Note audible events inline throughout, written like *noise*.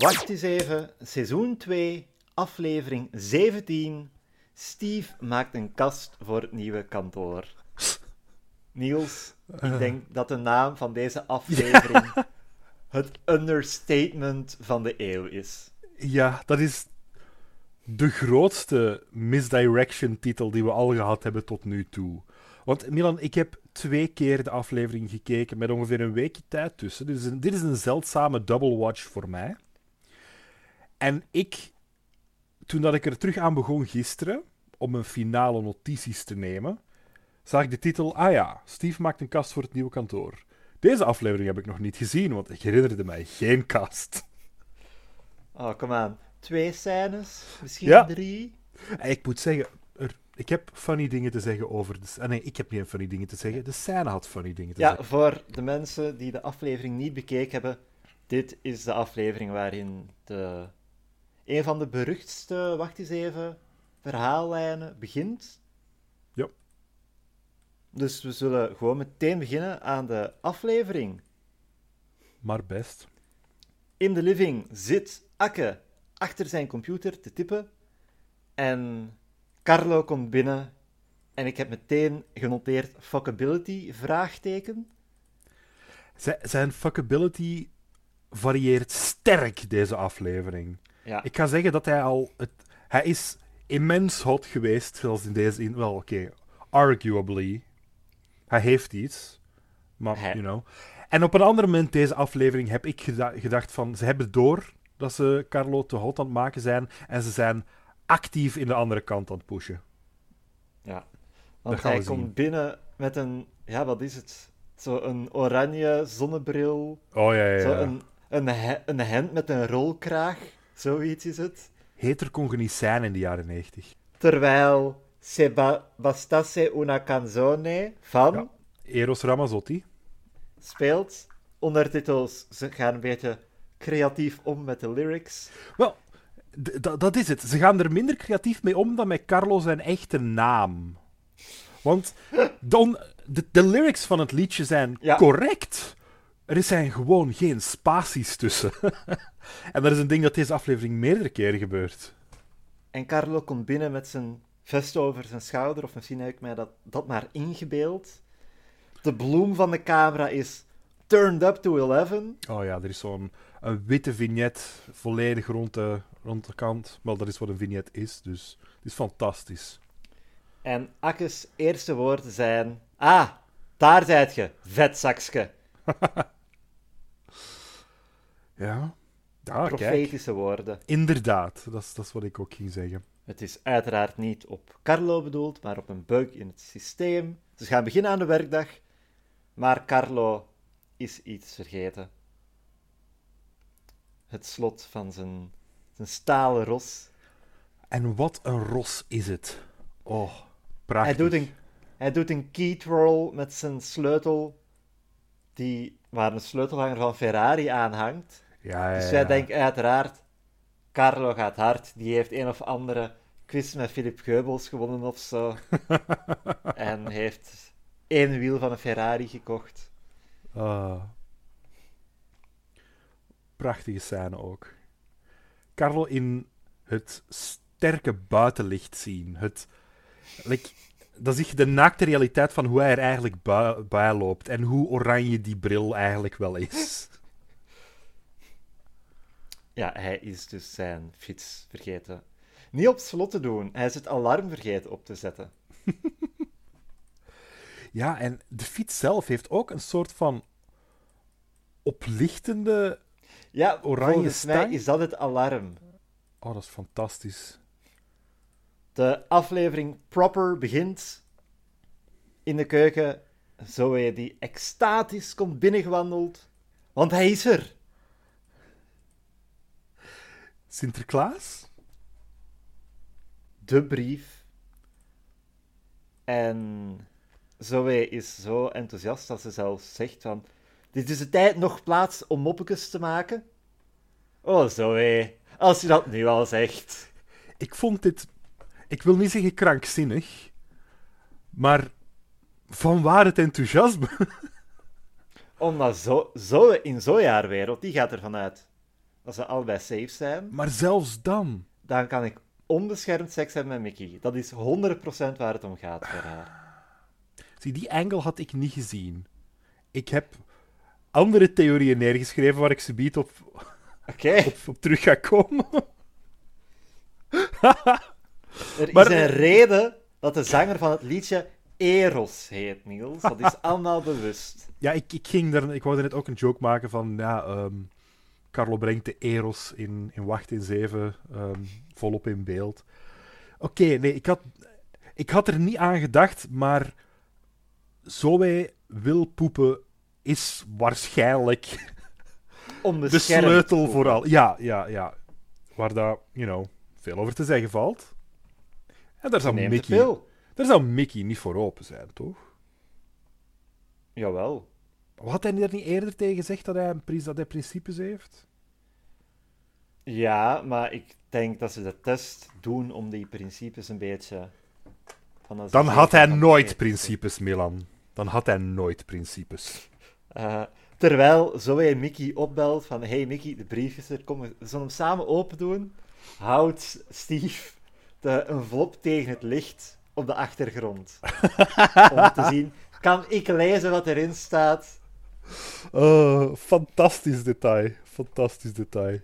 Wacht eens even, seizoen 2, aflevering 17. Steve maakt een kast voor het nieuwe kantoor. Niels, ik denk dat de naam van deze aflevering *laughs* het understatement van de eeuw is. Ja, dat is de grootste misdirection-titel die we al gehad hebben tot nu toe. Want Milan, ik heb twee keer de aflevering gekeken met ongeveer een weekje tijd tussen. Dit is een, dit is een zeldzame double watch voor mij. En ik, toen dat ik er terug aan begon gisteren, om een finale notities te nemen, zag ik de titel, ah ja, Steve maakt een kast voor het nieuwe kantoor. Deze aflevering heb ik nog niet gezien, want ik herinnerde mij geen kast. Oh, kom aan. Twee scènes? Misschien Ja. drie? Ik moet zeggen, er, ik heb funny dingen te zeggen over de... ah, nee, ik heb niet funny dingen te zeggen. De scène had funny dingen te Ja, zeggen. voor de mensen die de aflevering niet bekeken hebben, dit is de aflevering waarin de, een van de beruchtste, wacht eens even, verhaallijnen begint. Ja. Dus we zullen gewoon meteen beginnen aan de aflevering. Maar best. In de living zit Akke achter zijn computer te typen. En Carlo komt binnen. En ik heb meteen genoteerd fuckability, vraagteken. Z- zijn fuckability varieert sterk deze aflevering. Ja, Ik ga zeggen dat hij al... Het, hij is immens hot geweest, zelfs in deze... In, wel, oké, arguably. Hij heeft iets. Maar, Hij- you know. En op een ander moment deze aflevering heb ik geda- gedacht van... Ze hebben door dat ze Carlo te hot aan het maken zijn. En ze zijn actief in de andere kant aan het pushen. ja. Want hij komt zien. binnen met een... Ja, wat is het? Zo een oranje zonnebril. Oh ja, ja, Zo ja. een, een, een hemd met een rolkraag. Zoiets is het. Heter kon je niet zijn in de jaren 90. Terwijl Se ba- bastasse una canzone van... Ja. Eros Ramazzotti. speelt. Ondertitels, ze gaan een beetje creatief om met de lyrics. Wel, dat is het. Ze gaan er minder creatief mee om dan met Carlo zijn echte naam. Want dan, de, de lyrics van het liedje zijn Ja. correct. Er zijn gewoon geen spaties tussen. *laughs* en dat is een ding dat deze aflevering meerdere keren gebeurt. En Carlo komt binnen met zijn vest over zijn schouder, of misschien heb ik mij dat, dat maar ingebeeld. De bloem van de camera is turned up to 11. Oh ja, er is zo'n een witte vignet volledig rond de, rond de kant. Wel, dat is wat een vignet is, dus het is fantastisch. En Akkes eerste woorden zijn... Ah, daar zijt je, vetzakske. *laughs* Ja, kijk. Profetische woorden. Inderdaad, dat is, dat is wat ik ook ging zeggen. Het is uiteraard niet op Carlo bedoeld, maar op een bug in het systeem. Ze gaan beginnen aan de werkdag, maar Carlo is iets vergeten. Het slot van zijn, zijn stalen ros. En wat een ros is het. Oh, prachtig. Hij doet, een, hij doet een key twirl met zijn sleutel, die, waar een sleutelhanger van Ferrari aan hangt. Ja, ja, Dus wij denken uiteraard, Carlo gaat hard. Die heeft een of andere quiz met Philip Geubels gewonnen of zo. *laughs* en heeft één wiel van een Ferrari gekocht. Ah. Prachtige scène ook. Carlo in het sterke buitenlicht zien. Het, like, zie je de naakte realiteit van hoe hij er eigenlijk bij loopt. En hoe oranje die bril eigenlijk wel is. Ja, hij is dus zijn fiets vergeten. Niet op slot te doen. Hij is het alarm vergeten op te zetten. *laughs* Ja, en de fiets zelf heeft ook een soort van oplichtende... Ja, Oranje volgens mij stang? is dat het alarm. Oh, dat is fantastisch. De aflevering proper begint in de keuken. Zoe die extatisch komt binnengewandeld. Want hij is er. Sinterklaas? de brief. En Zoe is zo enthousiast dat ze zelfs zegt van... Dit is de tijd nog plaats om moppetjes te maken. Oh, Zoe, als je dat nu al zegt. Ik vond dit... Ik wil niet zeggen krankzinnig, maar van waar het enthousiasme? *laughs* Omdat zo, Zoe in zo'n jaarwereld, die gaat ervan uit als ze allebei safe zijn, Maar zelfs dan. dan kan ik onbeschermd seks hebben met Mickey. Dat is 100% waar het om gaat voor haar. Zie, die angle had ik niet gezien. Ik heb andere theorieën neergeschreven waar ik ze biedt op, *laughs* op, op terug ga komen. er Maar- is een reden dat de zanger van het liedje Eros heet, Niels. Dat is allemaal bewust. *laughs* Ja, ik, ik, ging er, ik wou er net ook een joke maken van, ja, ehm, Carlo brengt de Eros in, in Wacht in 7 ehm, volop in beeld. Oké, nee, ik had, ik had er niet aan gedacht, maar Zoe wil poepen is waarschijnlijk *laughs* de Onbeschermd. sleutel vooral. Ja, ja, ja. Waar daar, you know, veel over te zeggen valt. En daar zou, Mickey, daar zou Mickey niet voor open zijn, toch? Jawel. Had hij er niet eerder tegen gezegd dat hij, een pri- dat hij principes heeft? Ja, maar ik denk dat ze de test doen om die principes een beetje... Van Dan had hij nooit principes, Milan. Dan had hij nooit principes. Eh, terwijl Zoe Mickey opbelt van... Hey Mickey, de brief is er, kom, we zullen hem samen open doen. Houdt Steve de envelop tegen het licht op de achtergrond. *laughs* om te zien, kan ik lezen wat erin staat? Oh, fantastisch detail. Fantastisch detail.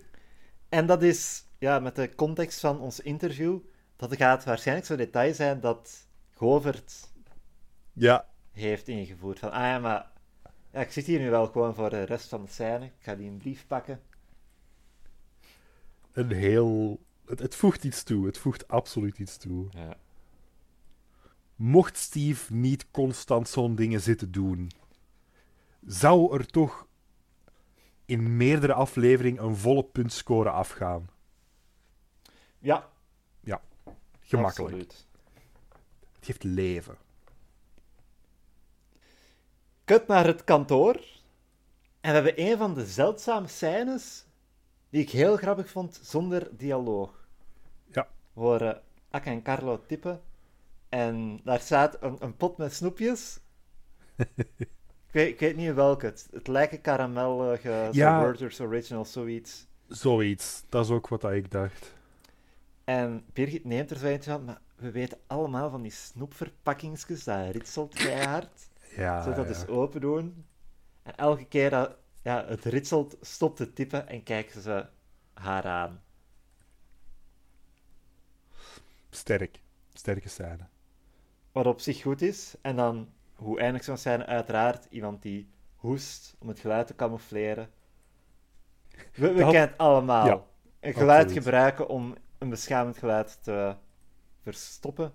En dat is, ja, met de context van ons interview, dat gaat waarschijnlijk zo'n detail zijn dat Govert Ja, heeft ingevoerd. Van, ah ja, maar ja, ik zit hier nu wel gewoon voor de rest van de scène. Ik ga die een brief pakken. een heel... Het, het voegt iets toe. Het voegt absoluut iets toe. Ja. Mocht Steve niet constant zo'n dingen zitten doen, zou er toch in meerdere afleveringen een volle puntscore afgaan. Ja, Gemakkelijk. absoluut. Het geeft leven. Kut naar het kantoor. En we hebben een van de zeldzame scènes die ik heel grappig vond zonder dialoog. Ja. We horen Akka en Carlo tippen. En daar staat een, een pot met snoepjes. *laughs* ik, weet, ik weet niet welke. Het, het lijken karamellige, Ja. ja. Werther's Original, zoiets. Zoiets. Dat is ook wat ik dacht. En Birgit neemt er zo eentje van, maar we weten allemaal van die snoepverpakkingsjes, dat ritselt keihard. *laughs* Ja, Zo dat ja. dus open doen. En elke keer dat ja, het ritselt, stopt te tippen en kijken ze haar aan. Sterk. Sterke scène. Wat op zich goed is. En dan, hoe eindigt zo'n scène? Uiteraard iemand die hoest om het geluid te camoufleren. We, we kennen het allemaal. Ja, een geluid absoluut. gebruiken om een beschamend geluid te verstoppen.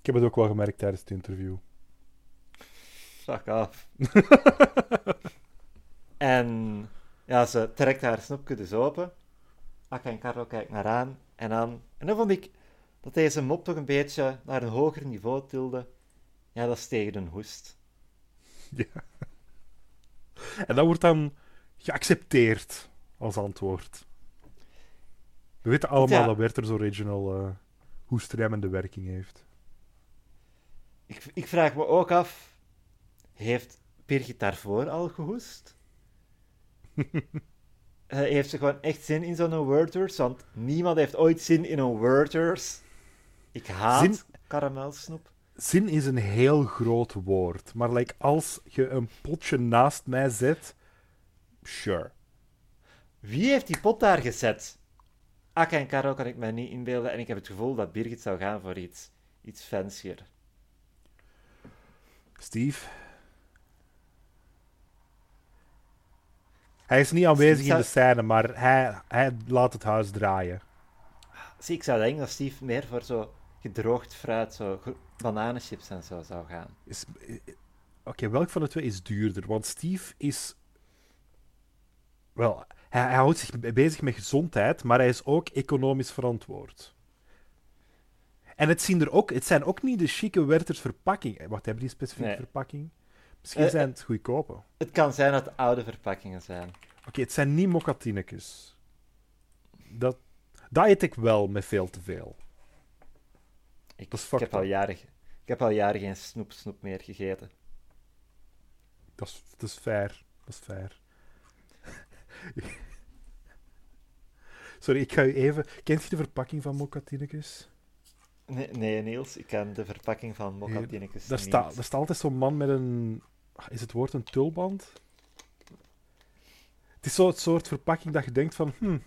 Ik heb het ook wel gemerkt tijdens het interview. Fuck af. *laughs* en ja, ze trekt haar snoepje dus open. Akka en Carlo kijken naar aan. En dan, en dan vond ik dat deze mop toch een beetje naar een hoger niveau tilde. Ja, dat is tegen een hoest. *laughs* Ja. En dat wordt dan geaccepteerd als antwoord. We weten allemaal Ja. dat Werther's Original eh hoestremmende werking heeft. Ik, ik vraag me ook af, heeft Birgit daarvoor al gehoest? *laughs* Eh, heeft ze gewoon echt zin in zo'n Werther's? Want niemand heeft ooit zin in een Werther's. Ik haat Zin- karamelsnoep. Zin is een heel groot woord, maar like, als je een potje naast mij zet, sure. Wie heeft die pot daar gezet? Akka en Caro kan ik mij niet inbeelden en ik heb het gevoel dat Birgit zou gaan voor iets, iets fancier. Steve? Hij is niet aanwezig Steve in de scène, maar hij, hij laat het huis draaien. Zie, ik zou denken dat Steve meer voor zo gedroogd fruit, zo bananenchips en zo zou gaan. Is- eh, Oké, welk van de twee is duurder? Want Steve is. Wel, hij, hij houdt zich be- bezig met gezondheid, maar hij is ook economisch verantwoord. En het, zien er ook, het zijn ook niet de chique Werthers verpakkingen. Wat hebben die specifieke Nee. verpakking? Misschien Eh, zijn het goedkope. Het kan zijn dat het oude verpakkingen zijn. Oké, het zijn niet mocatinekes. Dat, dat eet ik wel met veel te veel. Ik, Dat is ik, heb al jaren, ik heb al jaren geen snoep, snoep meer gegeten. Dat is, dat is fair. Dat is fair. *laughs* Sorry, ik ga u even... Kent je de verpakking van Mocatinnicus? Nee, nee, Niels, ik ken de verpakking van Mocatinnicus Daar niet. staat, daar staat altijd zo'n man met een... Is het woord een tulband? Het is zo het soort verpakking dat je denkt van... Hm,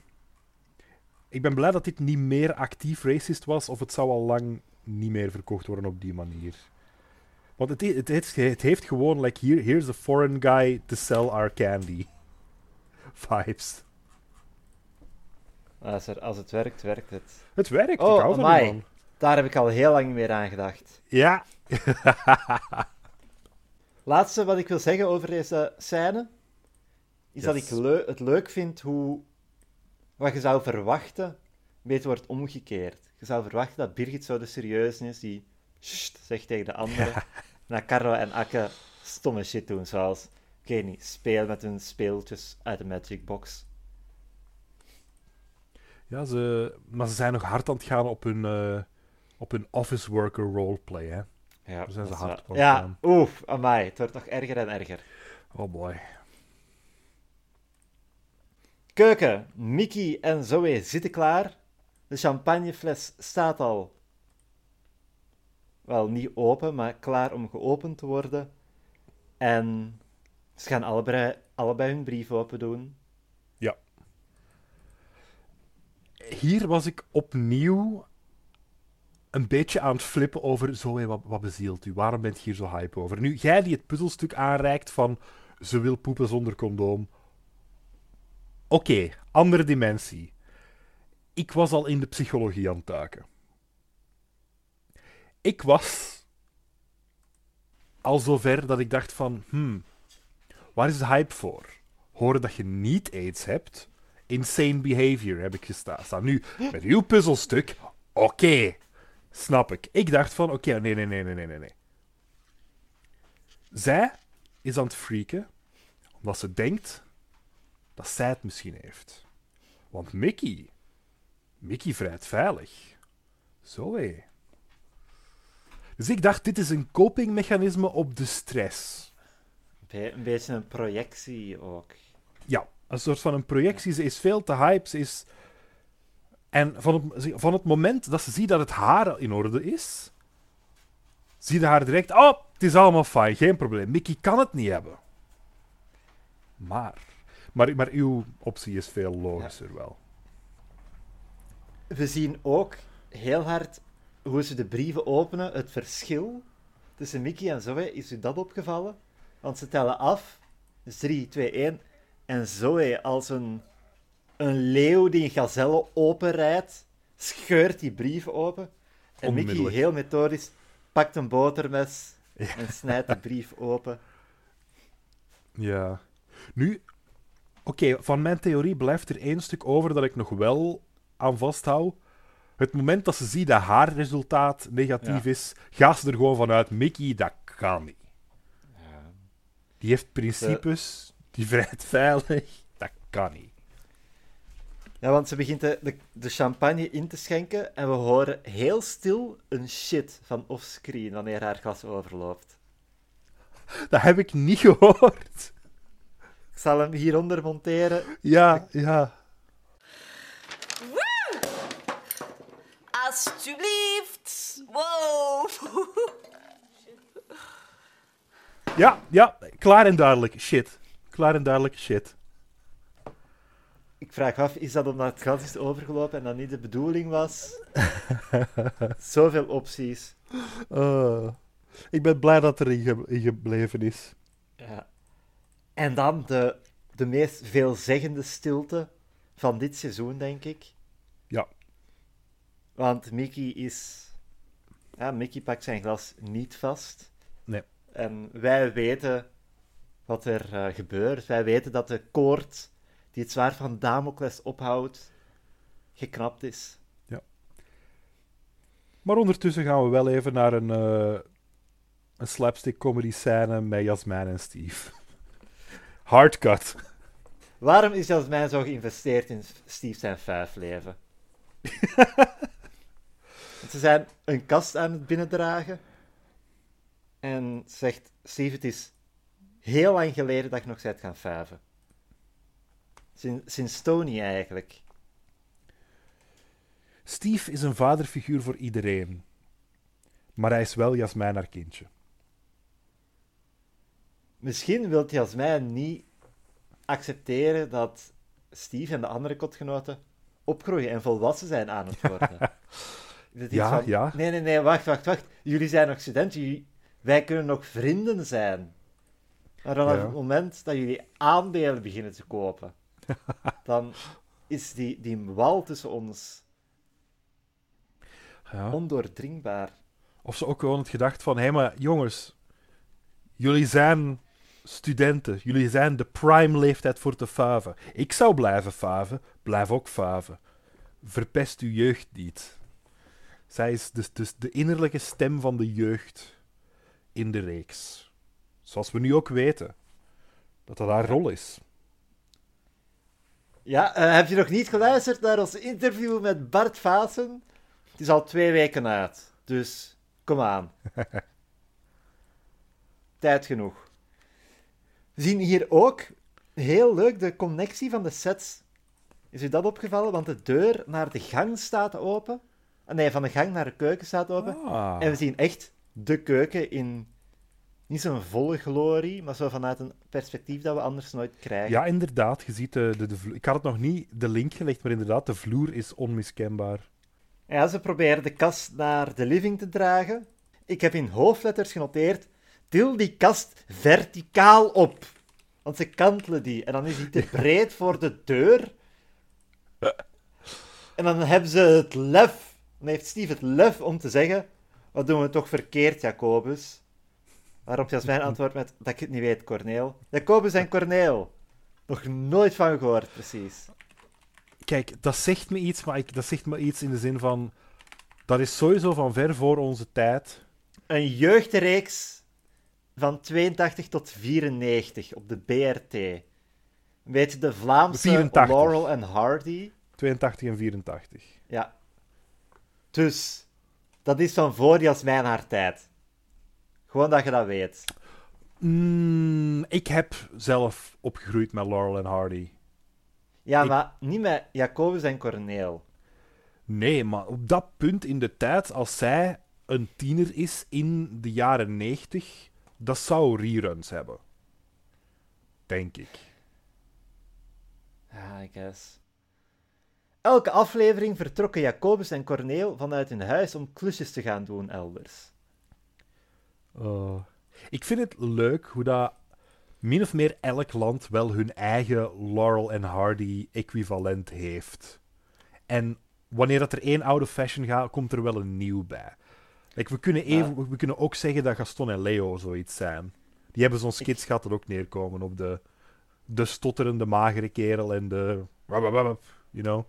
ik ben blij dat dit niet meer actief racist was, of het zou al lang niet meer verkocht worden op die manier. Want het, het, het, het heeft gewoon, like, here, here's a foreign guy to sell our candy. *laughs* Vibes. Als, er, als het werkt, werkt het. Het werkt, Oh, ik hou amai. Daar heb ik al heel lang meer aan gedacht. Ja. *laughs* Laatste wat ik wil zeggen over deze scène, is dat ik het leuk vind hoe wat je zou verwachten, beetje wordt omgekeerd. Je zou verwachten dat Birgit zo de serieus is, die "Sst" zegt tegen de anderen. En dat Carlo en Akke stomme shit doen, zoals, ik weet niet, spelen met hun speeltjes uit de Magic Box. Ja, ze, maar ze zijn nog hard aan het gaan op hun, eh, op hun office worker roleplay, hè. Ja, Daar zijn ze hard op Ja, gaan. oef, amai, het wordt nog erger en erger. Oh boy. Keuken, Mickey en Zoe zitten klaar. De champagnefles staat al. Wel, niet open, maar klaar om geopend te worden. En ze gaan allebei, hun brief open doen. Hier was ik opnieuw een beetje aan het flippen over... Zoe, wat, wat bezielt u? Waarom bent je hier zo hype over? Nu, jij die het puzzelstuk aanreikt van... Ze wil poepen zonder condoom. Oké, andere dimensie. Ik was al in de psychologie aan het duiken. Ik was al zover dat ik dacht van... Hmm, waar is de hype voor? Horen dat je niet aids hebt... Insane behavior heb ik gestaan. Staan. Nu, met uw puzzelstuk, oké, snap ik. Ik dacht van, oké, nee, nee, nee, nee, nee, nee. Zij is aan het freaken, omdat ze denkt dat zij het misschien heeft. Want Mickey, Mickey vrijt veilig. Zo hé. Dus ik dacht, dit is een copingmechanisme op de stress. Be- Een beetje een projectie ook. Ja, een soort van een projectie. Ze is veel te hype. Ze is... En van het, van het moment dat ze ziet dat het haar in orde is, zie je haar direct... Oh, het is allemaal fijn, geen probleem. Mickey kan het niet hebben. Maar... Maar, maar uw optie is veel logischer wel. We zien ook heel hard hoe ze de brieven openen. Het verschil tussen Mickey en Zoe, is u dat opgevallen? Want ze tellen af. Dus 3, 2, 1. En Zoe, als een, een leeuw die een gazelle openrijdt, scheurt die brieven open. En Mickey, heel methodisch, pakt een botermes en snijdt de brief open. Ja. Nu, oké, van mijn theorie blijft er één stuk over dat ik nog wel aan vasthoud. Het moment dat ze ziet dat haar resultaat negatief Ja. is, gaat ze er gewoon vanuit, Mickey, dat kan niet. Die heeft principes, die vrijt veilig, dat kan niet. Ja, want ze begint de, de, de champagne in te schenken en we horen heel stil een shit van offscreen wanneer haar glas overloopt. Dat heb ik niet gehoord. Ik zal hem hieronder monteren. Ja, ja. Alsjeblieft. Wow. *laughs* Ja, ja, klaar en duidelijk. Shit. Klaar en duidelijk shit. Ik vraag me af, is dat omdat het glas is overgelopen en dat niet de bedoeling was? *laughs* Zoveel opties. Eh, ik ben blij dat er in gebleven is. Ja. En dan de, de meest veelzeggende stilte van dit seizoen, denk ik. Ja. Want Mickey is... Ja, Mickey pakt zijn glas niet vast. Nee. En wij weten wat er eh, gebeurt. Wij weten dat de koord die het zwaard van Damocles ophoudt, geknapt is. Maar ondertussen gaan we wel even naar een, eh, een slapstick comedy scène met Jasmijn en Steve. *laughs* Hardcut. Waarom is Jasmijn zo geïnvesteerd in Steve zijn vijfleven? Want *laughs* ze zijn een kast aan het binnendragen. En zegt Steve, het is heel lang geleden dat ik nog bent gaan vijven. Sinds, sinds Tony eigenlijk. Steve is een vaderfiguur voor iedereen. Maar hij is wel Jasmijn haar kindje. Misschien wil Jasmijn niet accepteren dat Steve en de andere kotgenoten opgroeien en volwassen zijn aan het worden. *laughs* Ja, van, ja. Nee, nee, nee, wacht, wacht, wacht. Jullie zijn nog studenten, jullie- wij kunnen nog vrienden zijn. Maar vanaf Ja. het moment dat jullie aandelen beginnen te kopen, *laughs* dan is die, die wal tussen ons Ja. ondoordringbaar. Of ze ook gewoon het gedacht van: hé, hey, maar jongens, jullie zijn studenten. Jullie zijn de prime leeftijd voor te faven. Ik zou blijven faven, blijf ook faven. Verpest uw jeugd niet. Zij is dus, dus de innerlijke stem van de jeugd in de reeks. Zoals we nu ook weten dat dat haar rol is. Ja, eh, heb je nog niet geluisterd naar ons interview met Bart Vaassen? Het is al twee weken uit, dus kom aan. *laughs* Tijd genoeg. We zien hier ook heel leuk de connectie van de sets. Is u dat opgevallen? Want de deur naar de gang staat open. Nee, van de gang naar de keuken staat open. Ah. En we zien echt de keuken in niet zo'n volle glorie, maar zo vanuit een perspectief dat we anders nooit krijgen. Ja, inderdaad. Je ziet de, de, de Ik had het nog niet de link gelegd, maar inderdaad, de vloer is onmiskenbaar. Ja, ze proberen de kast naar de living te dragen. Ik heb in hoofdletters genoteerd: til die kast verticaal op. Want ze kantelen die. En dan is die te *laughs* breed voor de deur. En dan hebben ze het lef. Dan heeft Steve het lef om te zeggen: Wat doen we toch verkeerd, Jacobus? Waarop Jasmijn *laughs* antwoordt met: Dat ik het niet weet, Corneel. Jacobus en Corneel. Nog nooit van gehoord, precies. Kijk, dat zegt me iets, maar ik, dat zegt me iets in de zin van... Dat is sowieso van ver voor onze tijd. Een jeugdreeks van 82 tot 94 op de BRT. Beetje de Vlaamse 84. Laurel en Hardy. 82 en 84. Ja. Dus, dat is van voor Jasmijn haar tijd. Gewoon dat je dat weet. Mm, ik heb zelf opgegroeid met Laurel en Hardy. Ja, Ik- maar niet met Jacobus en Corneel. Nee, maar op dat punt in de tijd, als zij een tiener is in de jaren 90, dat zou reruns hebben. Denk ik. Ja, I guess. Elke aflevering vertrokken Jacobus en Corneel vanuit hun huis om klusjes te gaan doen elders. Uh, ik vind het leuk hoe dat min of meer elk land wel hun eigen Laurel en Hardy equivalent heeft. En wanneer dat er één oude fashion gaat, komt er wel een nieuw bij. Like, we, kunnen even, we kunnen ook zeggen dat Gaston en Leo zoiets zijn. Die hebben zo'n skits gehad dat ook neerkomen op de, de stotterende magere kerel en de... You know?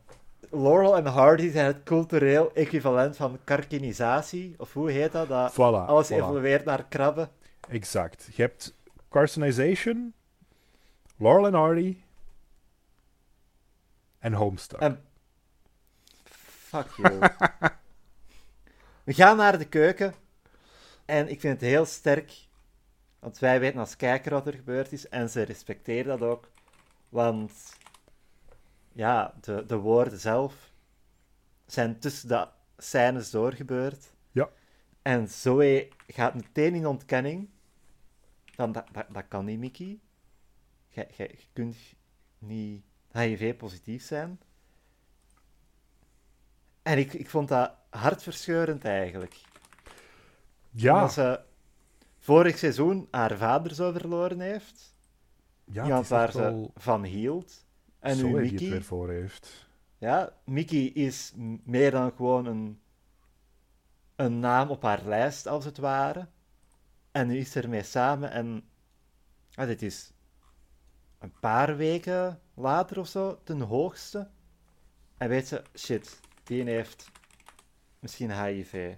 Laurel en Hardy zijn het cultureel equivalent van karkinisatie, of hoe heet dat? Dat Voilà. alles voilà. evolueert naar krabben. Exact. Je hebt Carcinization, Laurel en Hardy en Homestuck. En... Fuck you. *laughs* We gaan naar de keuken. En ik vind het heel sterk. Want wij weten als kijker wat er gebeurd is. En ze respecteren dat ook. Want... Ja, de, de woorden zelf zijn tussen de scènes doorgebeurd. Ja. En Zoe gaat meteen in ontkenning. Dan, dat, dat, dat kan niet, Mickey. Jij- jij- Je kunt niet HIV-positief zijn. En ik, ik vond dat hartverscheurend eigenlijk. ja, Omdat ze vorig seizoen haar vader zo verloren heeft. ja iemand waar ze van hield. En nu die het Mickey. weer voor heeft. Ja, Mickey is meer dan gewoon een, een naam op haar lijst, als het ware. En nu is ze ermee samen en... Ah, dit is een paar weken later of zo, ten hoogste. En weet ze, shit, die heeft misschien HIV.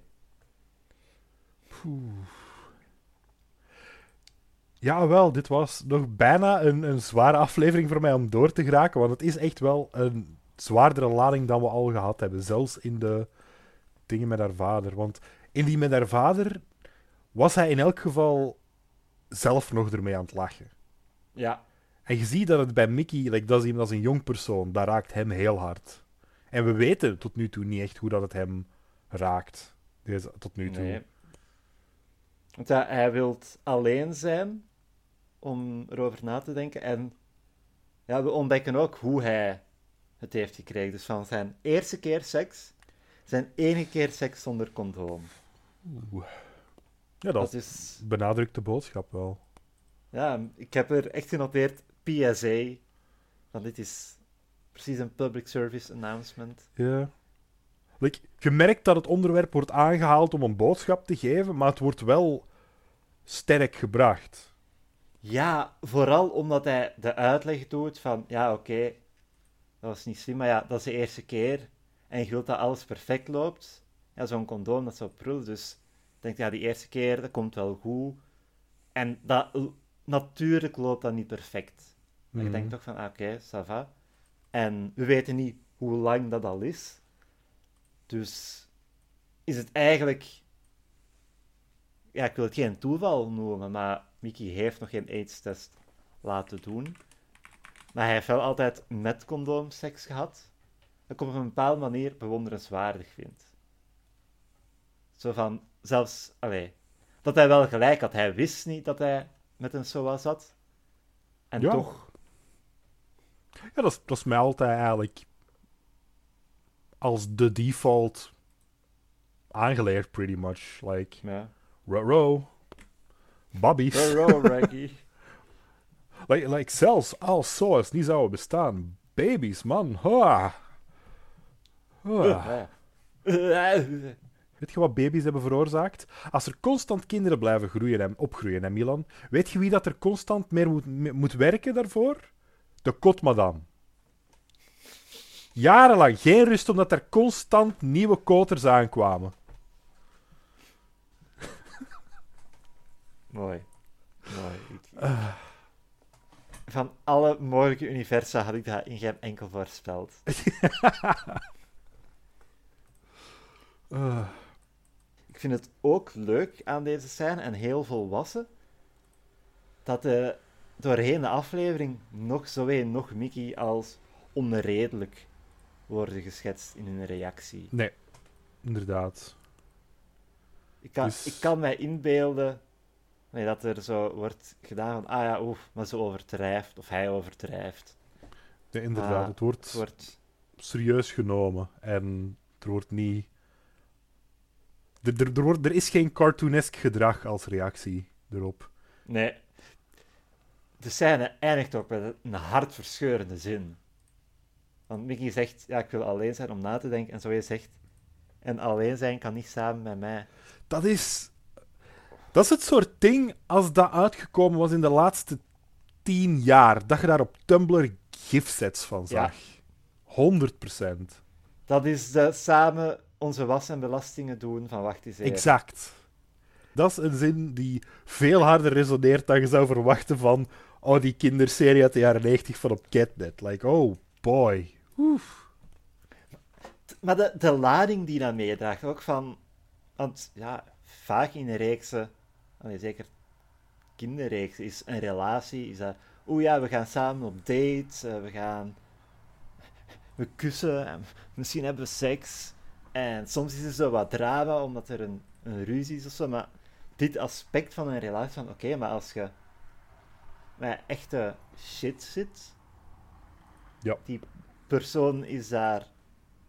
Ja, wel, dit was nog bijna een, een zware aflevering voor mij om door te geraken, want het is echt wel een zwaardere lading dan we al gehad hebben, zelfs in de dingen met haar vader. Want in die met haar vader was hij in elk geval zelf nog ermee aan het lachen. Ja, En je ziet dat het bij Mickey, like, dat is als een jong persoon, dat raakt hem heel hard. En we weten tot nu toe niet echt hoe dat het hem raakt. Deze, tot nu toe. Nee. Want ja, hij wil alleen zijn om erover na te denken. En ja, we ontdekken ook hoe hij het heeft gekregen. Dus van zijn eerste keer seks, zijn enige keer seks zonder condoom. Oeh. Ja, dat Dat is... benadrukt de boodschap wel. Ja, ik heb er echt genoteerd PSA. Want dit is precies een public service announcement. Ja. Like, je merkt dat het onderwerp wordt aangehaald om een boodschap te geven, maar het wordt wel sterk gebracht. Ja, vooral omdat hij de uitleg doet van, ja, oké, dat was niet slim, maar ja, dat is de eerste keer. En je wilt dat alles perfect loopt. Ja, zo'n condoom, dat zou prullen. Dus ik denk, ja, die eerste keer, dat komt wel goed. En dat, natuurlijk loopt dat niet perfect. Maar je Mhm. denkt toch van, ah, oké, ça va. En we weten niet hoe lang dat al is. Dus is het eigenlijk... Ja, ik wil het geen toeval noemen, maar Mickey heeft nog geen AIDS-test laten doen. Maar hij heeft wel altijd met condoom seks gehad. Dat ik op een bepaalde manier bewonderenswaardig vind. Zo van, zelfs, allee, dat hij wel gelijk had. Hij wist niet dat hij met een SOA zat. En Ja. toch, Ja, dat is, dat is mij altijd eigenlijk als de default aangeleerd, pretty much. Like, ja. ro Reggie. *laughs* Like, like zelfs als SOA's niet zouden bestaan. Baby's, man. *laughs* Weet je wat baby's hebben veroorzaakt? Als er constant kinderen blijven groeien en opgroeien, hè, Milan, weet je wie dat er constant meer moet, moet werken daarvoor? De kotmadam. Jarenlang geen rust, omdat er constant nieuwe koters aankwamen. Mooi. Mooi. Ik- Van alle mogelijke universa had ik dat in geen enkel voorspeld. Uh, *laughs* Ik vind het ook leuk aan deze scène en heel volwassen dat de, doorheen de aflevering nog Zoe en nog Mickey als onredelijk worden geschetst in hun reactie. nee, inderdaad. Ik kan, Dus- ik kan mij inbeelden nee, dat er zo wordt gedaan van, ah ja, oef, maar ze overdrijft, of hij overdrijft. Nee, inderdaad. Ah, het wordt Het wordt, serieus genomen en er wordt niet. Er, er, er, wordt, er is geen cartoonesk gedrag als reactie erop. nee. De scène eindigt ook met een hartverscheurende zin. Want Mickey zegt, ja, ik wil alleen zijn om na te denken. En Zoe zegt, en alleen zijn kan niet samen met mij. Dat is. Dat is het soort ding als dat uitgekomen was in de laatste tien jaar. Dat je daar op Tumblr gifsets van Ja. zag. 100%. Dat is de samen onze was en belastingen doen van wacht eens even. Exact. Dat is een zin die veel harder resoneert dan je zou verwachten van. Oh, die kinderserie uit de jaren 90 van op Catnet. Like, oh boy. Maar de, de lading die dat meedraagt, ook van... Want ja, vaak in de reeksen, allee, zeker kinderreeksen, is een relatie, is dat... Oeh ja, we gaan samen op dates, eh, we gaan... *laughs* We kussen, en misschien hebben we seks. En soms is er zo wat drama, omdat er een, een ruzie is of zo, maar dit aspect van een relatie, van oké, maar als je met echte shit zit, Ja. die persoon is daar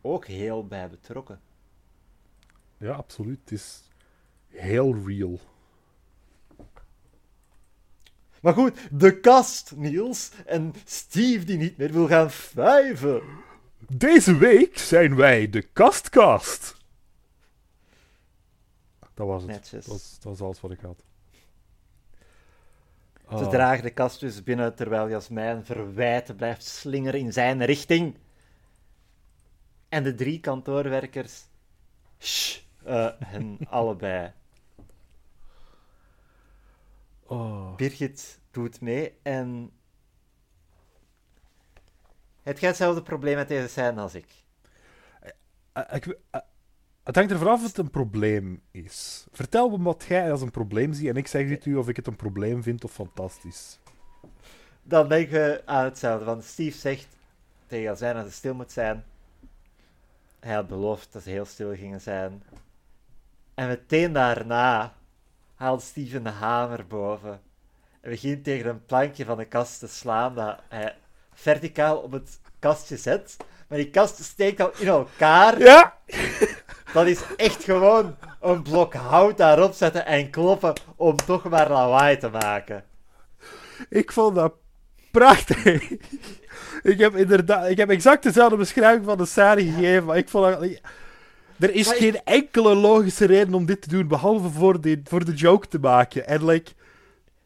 ook heel bij betrokken. Ja, absoluut. Het is heel real. Maar goed, de kast, Niels. En Steve die niet meer wil gaan vijven. Deze week zijn wij de Kastkast. Dat was het. Netjes. Dat was, dat was alles wat ik had. Ze Ah. dragen de kast dus binnen terwijl Jasmijn verwijten blijft slingeren in zijn richting. En de drie kantoorwerkers. Shh, eh, hen *laughs* allebei. Oh. Birgit doet mee en. Het gaat hetzelfde probleem met deze scène als ik. Eh, ik, eh, het hangt er vanaf of het een probleem is. Vertel me wat jij als een probleem ziet en ik zeg het u of ik het een probleem vind of fantastisch. Dan denk je aan hetzelfde. Want Steve zegt tegen Jasmijn dat ze stil moet zijn. hij had beloofd dat ze heel stil gingen zijn. En meteen daarna haalt Steven de hamer boven. En begint tegen een plankje van de kast te slaan dat hij verticaal op het kastje zet. Maar die kast steekt al in elkaar. Ja! Dat is echt gewoon een blok hout daarop zetten en kloppen om toch maar lawaai te maken. Ik vond dat prachtig. ik heb inderdaad... Ik heb exact dezelfde beschrijving van de scène gegeven, maar ik vond dat... Er is Maar ik- geen enkele logische reden om dit te doen, behalve voor de, voor de joke te maken. En like...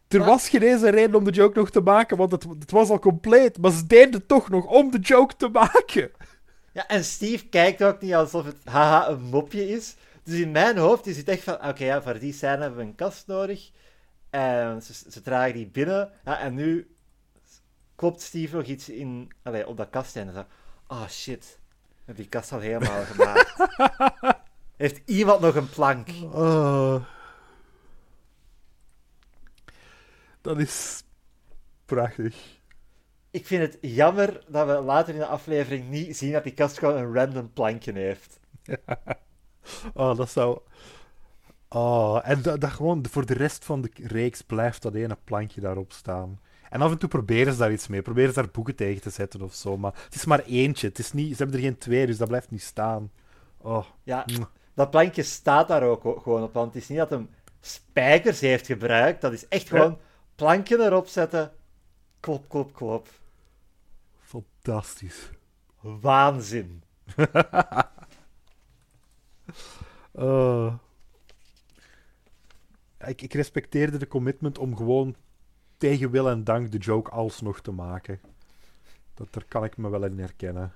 Er Maar- was geen eens een reden om de joke nog te maken, want het, het was al compleet. Maar ze deden het toch nog om de joke te maken. Ja, en Steve kijkt ook niet alsof het haha een mopje is. Dus in mijn hoofd is het echt van, oké, ja, voor die scène hebben we een kast nodig. En ze, ze dragen die binnen. Ja, en nu klopt Steve nog iets in, allee, op dat kast en zo. Oh shit, hebben die kast al helemaal gemaakt. *laughs* Heeft iemand nog een plank? Oh. Dat is prachtig. Ik vind het jammer dat we later in de aflevering niet zien dat die kast gewoon een random plankje heeft. *laughs* Oh, dat zou. Oh, en dat, dat gewoon voor de rest van de reeks blijft dat ene plankje daarop staan. En af en toe proberen ze daar iets mee. Proberen ze daar boeken tegen te zetten of zo. Maar het is maar eentje. Het is niet, ze hebben er geen twee, dus dat blijft niet staan. Oh. Ja, dat plankje staat daar ook gewoon op, want het is niet dat hem spijkers heeft gebruikt. Dat is echt gewoon plankje erop zetten. Klop, klop, klop. Fantastisch. Waanzin. *laughs* Ik, ik respecteerde de commitment om gewoon tegen wil en dank de joke alsnog te maken. Dat, daar kan ik me wel in herkennen.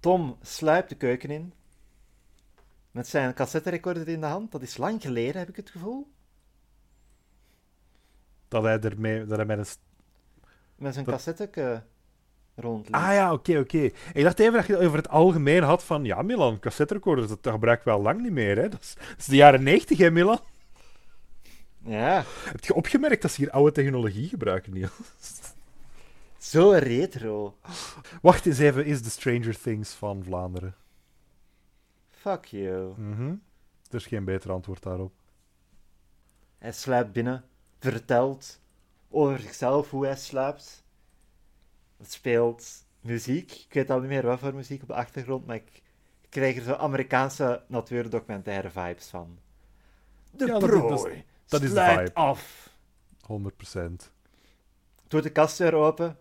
Tom sluipt de keuken in. Met zijn cassetterecorder in de hand. Dat is lang geleden, heb ik het gevoel. Dat hij, ermee, dat hij met een Met zijn Dat- cassette rondliep. Ah ja, oké, oké. Ik dacht even dat je het over het algemeen had van... Ja, Milan, cassette recorders, dat gebruik ik wel lang niet meer, hè. Dat is, dat is de jaren 90, hè, Milan? Ja, Heb je opgemerkt dat ze hier oude technologie gebruiken, Niels? zo retro. Wacht eens even, is de Stranger Things van Vlaanderen? Fuck you. Mhm. Er is geen beter antwoord daarop. Hij sluipt binnen, vertelt over zichzelf hoe hij slaapt. Het speelt muziek. Ik weet al niet meer wat voor muziek op de achtergrond, maar ik, krijg er zo Amerikaanse natuurdocumentaire vibes van. De Ja, prooi dat is- de sluit vibe. af. 100%. Doet de kast weer open.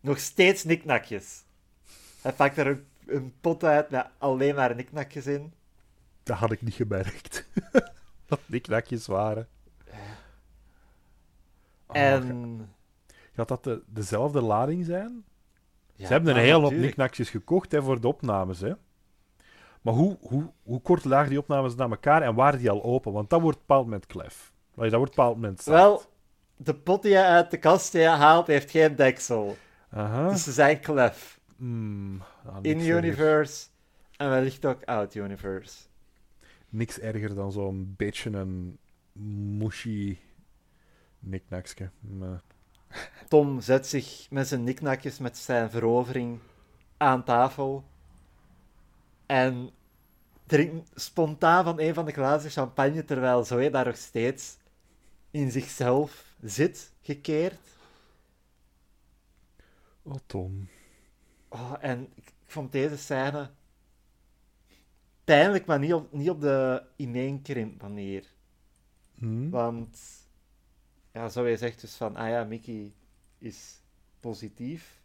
Nog steeds niknakjes. Hij pakt er een, een pot uit met alleen maar niknakjes in. Dat had ik niet gemerkt. *laughs* dat die knakjes waren. Oh, en... Gaat dat de, dezelfde lading zijn? Ja, Ze hebben een maar hele hoop niknakjes gekocht hè, voor de opnames. Hè. Maar hoe, hoe, hoe kort lagen die opnames na elkaar en waren die al open? Want dat wordt bepaald moment klef. Dat wordt op een bepaald moment zacht. Wel, de pot die hij uit de kast haalt, heeft geen deksel. Aha. Dus ze zijn klef. Ah. In-universe en wellicht ook out-universe. Niks erger dan zo'n beetje een mushy niknakske. Maar- Tom zet zich met zijn niknakjes met zijn verovering aan tafel en drinkt spontaan van een van de glazen champagne terwijl Zoe daar nog steeds in zichzelf zit, gekeerd. Oh, Tom. Oh, en ik vond deze scène pijnlijk, maar niet op, niet op de ineenkrimp manier. Hm? Want, ja, Zoe zegt dus van, ah ja, Mickey is positief.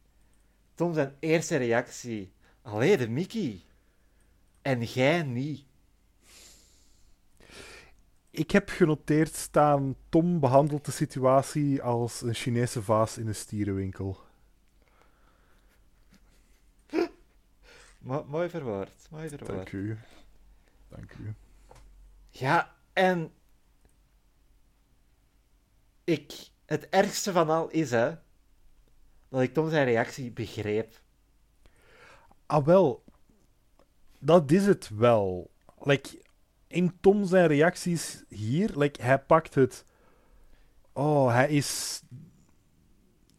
Tom zijn eerste reactie, allee, de Mickey. En jij niet. Ik heb genoteerd staan: Tom behandelt de situatie als een Chinese vaas in een stierenwinkel. *laughs* Mo- mooi verwoord, mooi verwoord. Dank u. Dank u. Ja, en ik, het ergste van al is, hè, dat ik Tom zijn reactie begreep. Ah, wel. Dat is het wel. Like, in Tom zijn reacties hier, like, hij pakt het. Oh, hij is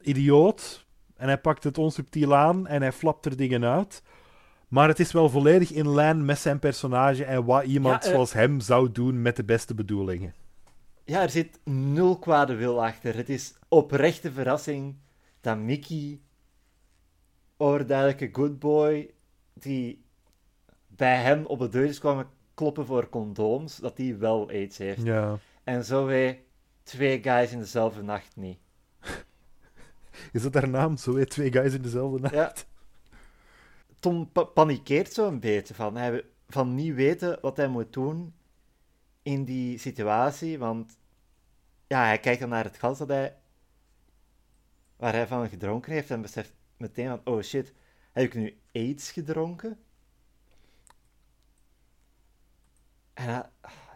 idioot. En hij pakt het onsubtiel aan en hij flapt er dingen uit. Maar het is wel volledig in lijn met zijn personage en wat iemand Ja, eh, zoals hem zou doen met de beste bedoelingen. Ja, er zit nul kwade wil achter. Het is oprechte verrassing dat Mickey, overduidelijke good boy, die bij hem op de deur is kwamen kloppen voor condooms, dat die wel aids heeft. Ja. En zo wij twee guys in dezelfde nacht niet. *laughs* Is dat haar naam? Zo weer twee guys in dezelfde nacht? Ja. Tom pa- panikeert zo een beetje van, hij, van niet weten wat hij moet doen in die situatie, want ja, hij kijkt dan naar het glas dat hij, waar hij van gedronken heeft en beseft meteen van, oh shit, heb ik nu aids gedronken? En, hij-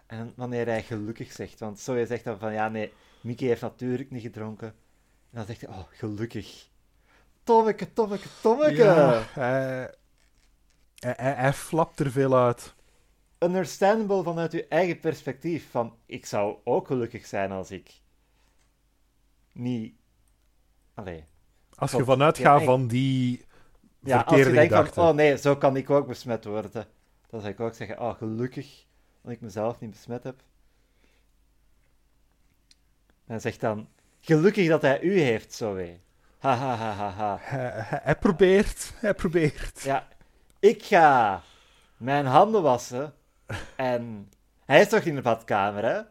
en wanneer hij gelukkig zegt, want zo je zegt dan van, ja nee, Mickey heeft natuurlijk niet gedronken. En dan zegt hij, oh, gelukkig. Tommeke, Tommeke, Tommeke. Ja, hij, hij, hij, flapt er veel uit. Understandable vanuit uw eigen perspectief. Van, ik zou ook gelukkig zijn als ik niet... Allee. Als je vanuit gaat van die Ja, als je verkeerde denkt van, oh nee, zo kan ik ook besmet worden. Dan zou ik ook zeggen, oh, gelukkig dat ik mezelf niet besmet heb. En hij zegt dan, gelukkig dat hij u heeft, zo wee. Ha, ha, ha, ha, ha. Hij, probeert, hij probeert. Ja, ik ga mijn handen wassen. En hij is toch in de badkamer, hè?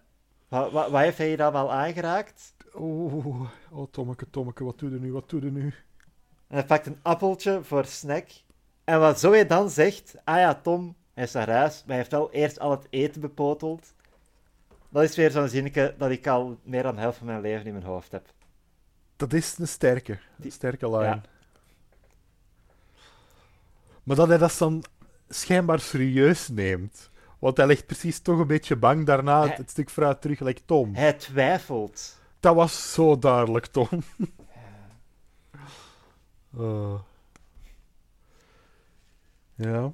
Wat, wat, wat heeft hij hier allemaal aangeraakt? Oh, oh, Tommeke, Tommeke, wat doe je nu, wat doe je nu? En hij pakt een appeltje voor snack. En wat Zoe dan zegt, ah ja, Tom, hij is naar huis, maar hij heeft wel eerst al het eten bepoteld. Dat is weer zo'n zinnetje dat ik al meer dan de helft van mijn leven in mijn hoofd heb. Dat is een sterke, een Die- sterke lijn. Ja. Maar dat hij dat dan schijnbaar serieus neemt. Want hij ligt precies toch een beetje bang daarna het, Hij- het stuk vooruit terug. Like, Tom, Hij twijfelt. dat was zo duidelijk, Tom. *laughs* Eh. Ja.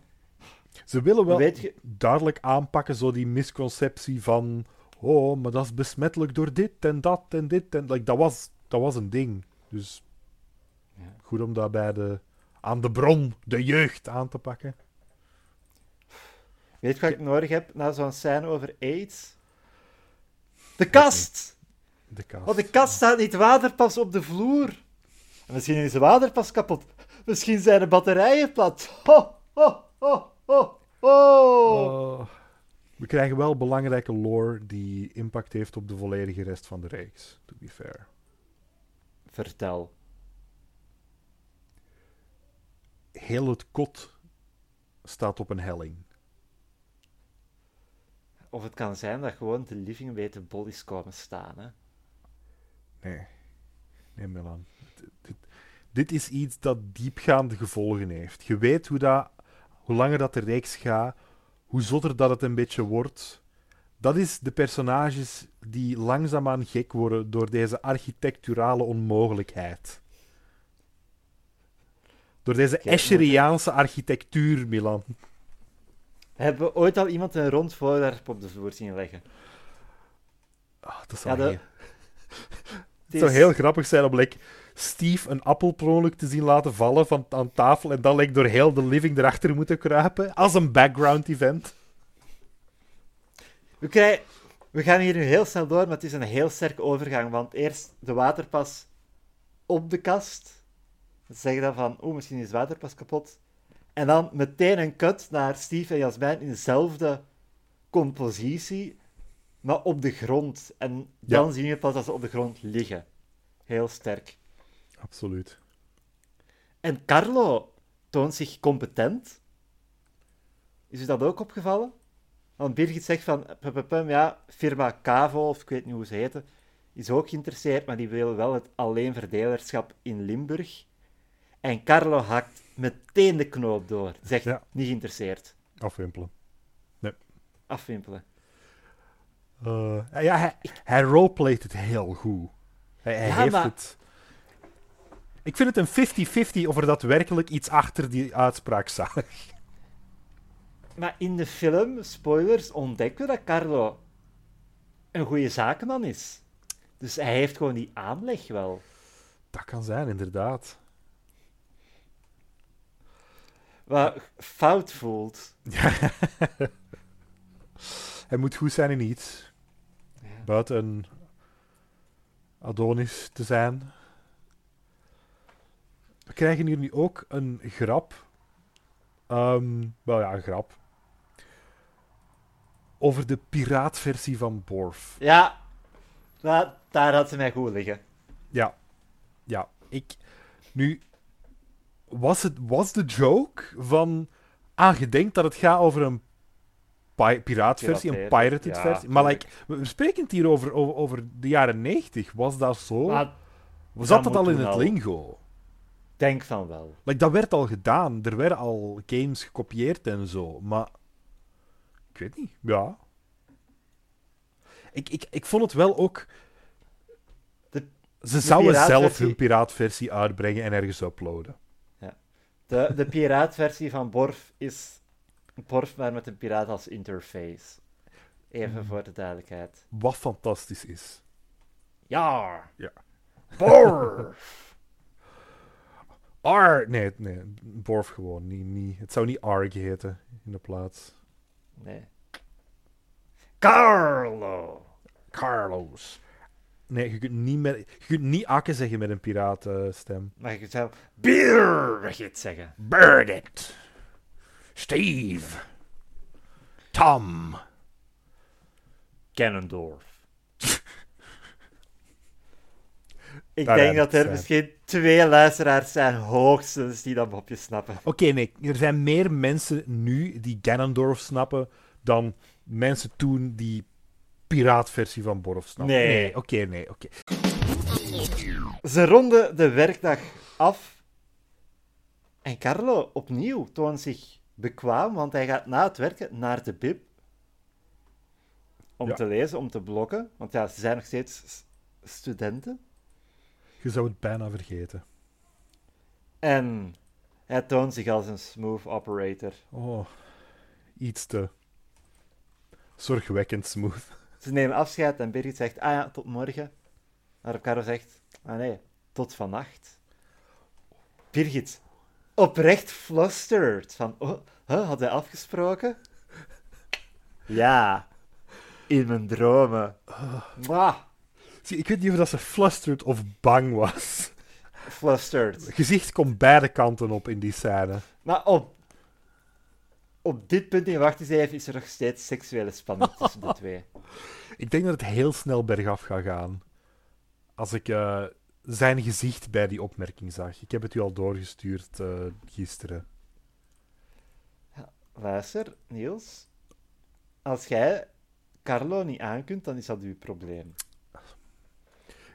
Ze willen wel je, duidelijk aanpakken, zo die misconceptie van... Oh, maar dat is besmettelijk door dit en dat en dit. En, like, dat, was, dat was een ding. Dus Ja. goed om dat bij de, aan de bron, de jeugd, aan te pakken. weet je wat ik nodig heb na zo'n scène over aids? De kast! De kast. Want de kast staat niet waterpas op de vloer. En misschien is de waterpas kapot. Misschien zijn de batterijen plat. Ho, ho, ho, ho, ho. Oh. we krijgen wel belangrijke lore die impact heeft op de volledige rest van de reeks, to be fair. Vertel. Heel het kot staat op een helling. Of het kan zijn dat gewoon de living bij de bodies komen staan. Hè? Nee, nee Milan. Dit, dit, dit is iets dat diepgaande gevolgen heeft. Je weet hoe, dat, hoe langer dat de reeks gaat, hoe zotter dat het een beetje wordt. Dat is de personages die langzaamaan gek worden door deze architecturale onmogelijkheid. Door deze Escheriaanse architectuur, Milan. Hebben we ooit al iemand een rond voorwerp op de vloer zien leggen? Ah, dat zou, Ja, de- heel, *laughs* Het het zou is- heel grappig zijn om like, Steve een appel te zien laten vallen van, aan tafel en dan like, door heel de living erachter moeten kruipen. Als een background event. We, krijgen... we gaan hier nu heel snel door, maar het is een heel sterke overgang. Want eerst de waterpas op de kast. Dan zeg je dan van, oeh, misschien is het waterpas kapot. En dan meteen een cut naar Steve en Jasmijn in dezelfde compositie, maar op de grond. En dan zien we pas dat ze op de grond liggen. Heel sterk. Absoluut. En Carlo toont zich competent. Is u dat ook opgevallen? Want Birgit zegt van, ja, firma Cavo, of ik weet niet hoe ze heten, is ook geïnteresseerd, maar die willen wel het alleenverdelerschap in Limburg. En Carlo hakt meteen de knoop door. Zegt, Ja. niet geïnteresseerd. Afwimpelen. Afwimpelen. Eh, ja, hij, hij roleplayt het heel goed. Hij, hij Ja, heeft maar- het... Ik vind het een 50-50 of er daadwerkelijk iets achter die uitspraak zag. Maar in de film, spoilers, ontdekken we dat Carlo een goede zakenman is. Dus hij heeft gewoon die aanleg wel. Dat kan zijn, inderdaad. wat fout voelt. *laughs* Hij moet goed zijn in iets. Ja. Buiten een Adonis te zijn. We krijgen hier nu ook een grap. Ehm, wel ja, een grap. Over de piraatversie van Borf. Ja, dat, daar had ze mij goed liggen. Ja. Ja, ik... Nu, was, het, was de joke van... Ah, je denkt dat het gaat over een pi- piraatversie, een pirated ja, versie. Maar like, we spreken het hier over, over, over de jaren 90. Was dat zo? Maar Zat dat dat al in het al. lingo? Denk van wel. Like, dat werd al gedaan. Er werden al games gekopieerd en zo. Maar... Ik weet niet. Ja. Ik, ik, ik vond het wel ook... De- Ze zouden zelf hun piraatversie uitbrengen en ergens uploaden. De, de piraatversie van Borf is Borf, maar met een piraat als interface. Even Hmm. voor de duidelijkheid. Wat fantastisch is. Ja. Ja. Borf. *laughs* Ar... Nee, nee. Borf gewoon. Niet, niet. Het zou niet Arg heten in de plaats. Nee. Carlo. Carlos. Nee, je kunt niet, met, je kunt niet Akke zeggen met een piraatstem. Mag ik het zelf? Birgit zeggen. Birgit. Steve. Tom. Ganondorf. Ik Daar denk dat er zijn. misschien twee luisteraars zijn, hoogstens, die dat mopje snappen. Oké, nee. Er zijn meer mensen nu die Ganondorf snappen dan mensen toen die piraatversie van Borf snappen. Nee. oké, nee, oké. Ze ronden de werkdag af. En Carlo opnieuw toont zich bekwaam, want hij gaat na het werken naar de bib. Om Ja. te lezen, om te bloggen. Want ja, ze zijn nog steeds studenten. Je zou het bijna vergeten. En hij toont zich als een smooth operator. Oh, iets te zorgwekkend smooth. Ze nemen afscheid en Birgit zegt, ah ja, tot morgen. Waarop Carlo zegt, ah nee, tot vannacht. Birgit, oprecht flustered. Van, oh, huh, had hij afgesproken? Ja, in mijn dromen. Zie, ik weet niet of dat ze flustered of bang was. flustered. Gezicht komt beide kanten op in die scène. Maar op, op dit punt in wacht eens even is er nog steeds seksuele spanning tussen de twee. Ik denk dat het heel snel bergaf gaat gaan. Als ik eh, zijn gezicht bij die opmerking zag. Ik heb het u al doorgestuurd eh, gisteren. Luister, Niels. Als jij Carlo niet aankunt, dan is dat uw probleem.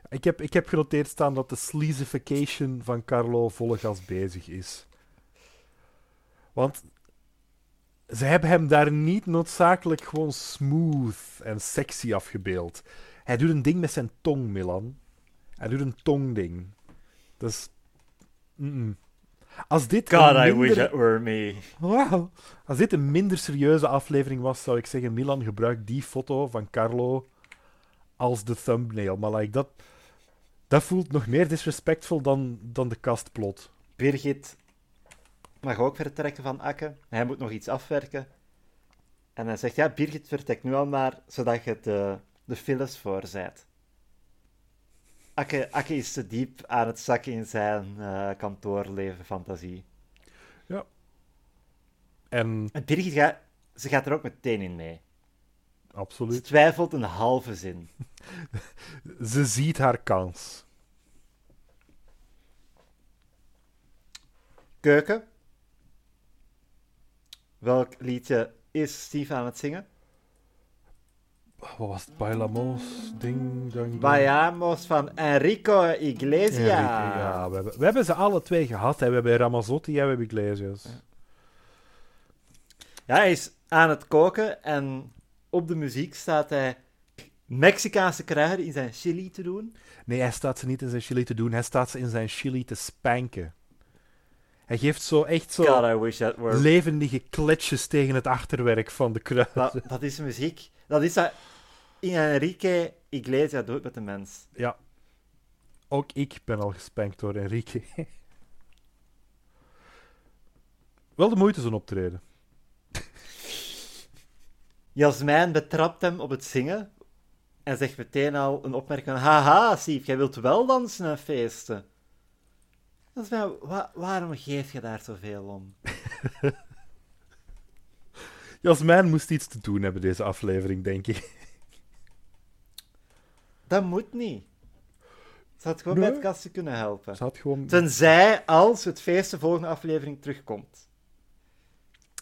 Ik heb, ik heb genoteerd staan dat de sleazification van Carlo volle gas bezig is. Want ze hebben hem daar niet noodzakelijk gewoon smooth en sexy afgebeeld. Hij doet een ding met zijn tong, Milan. Hij doet een tongding. Dus... mm-mm. Als dit God, een I wish minder- it were me. Wauw. Als dit een minder serieuze aflevering was, zou ik zeggen: Milan, gebruik die foto van Carlo als de thumbnail. Maar like, dat, dat voelt nog meer disrespectful dan, dan de kastplot. Birgit mag ook vertrekken van Akke. Hij moet nog iets afwerken. En hij zegt, ja, Birgit, vertrek nu al maar, zodat je de, de files voorzet. Akke, Akke is te diep aan het zakken in zijn eh, kantoorleven fantasie. En En Birgit gaat, ze gaat er ook meteen in mee. Ze absoluut. twijfelt een halve zin. *laughs* Ze ziet haar kans. Keuken. Welk liedje is Steve aan het zingen? Wat was het? Bailamos? Ding, dang. Vayamos van Enrico Iglesias. Enrique, ja, we hebben, we hebben ze alle twee gehad. Hè. We hebben Ramazotti en we hebben Iglesias. Ja, hij is aan het koken en op de muziek staat hij Mexicaanse kruiden in zijn chili te doen. Nee, hij staat ze niet in zijn chili te doen. Hij staat ze in zijn chili te spanken. Hij geeft zo echt zo God, levendige kletsjes tegen het achterwerk van de kruiden. Dat, dat is muziek. Dat is dat in Enrique Iglesias doet met de mens. Ja. Ook ik ben al gespankt door Enrique. *laughs* Wel de moeite zo'n optreden. Jasmijn betrapt hem op het zingen en zegt meteen al een opmerking haha, Sief, jij wilt wel dansen en feesten. Jasmijn, wa- waarom geef je daar zoveel om? *laughs* Jasmijn moest iets te doen hebben deze aflevering, denk ik. *laughs* Dat moet niet. Ze had gewoon Nee. bij het kastje kunnen helpen. Ze had gewoon... Tenzij als het feest de volgende aflevering terugkomt.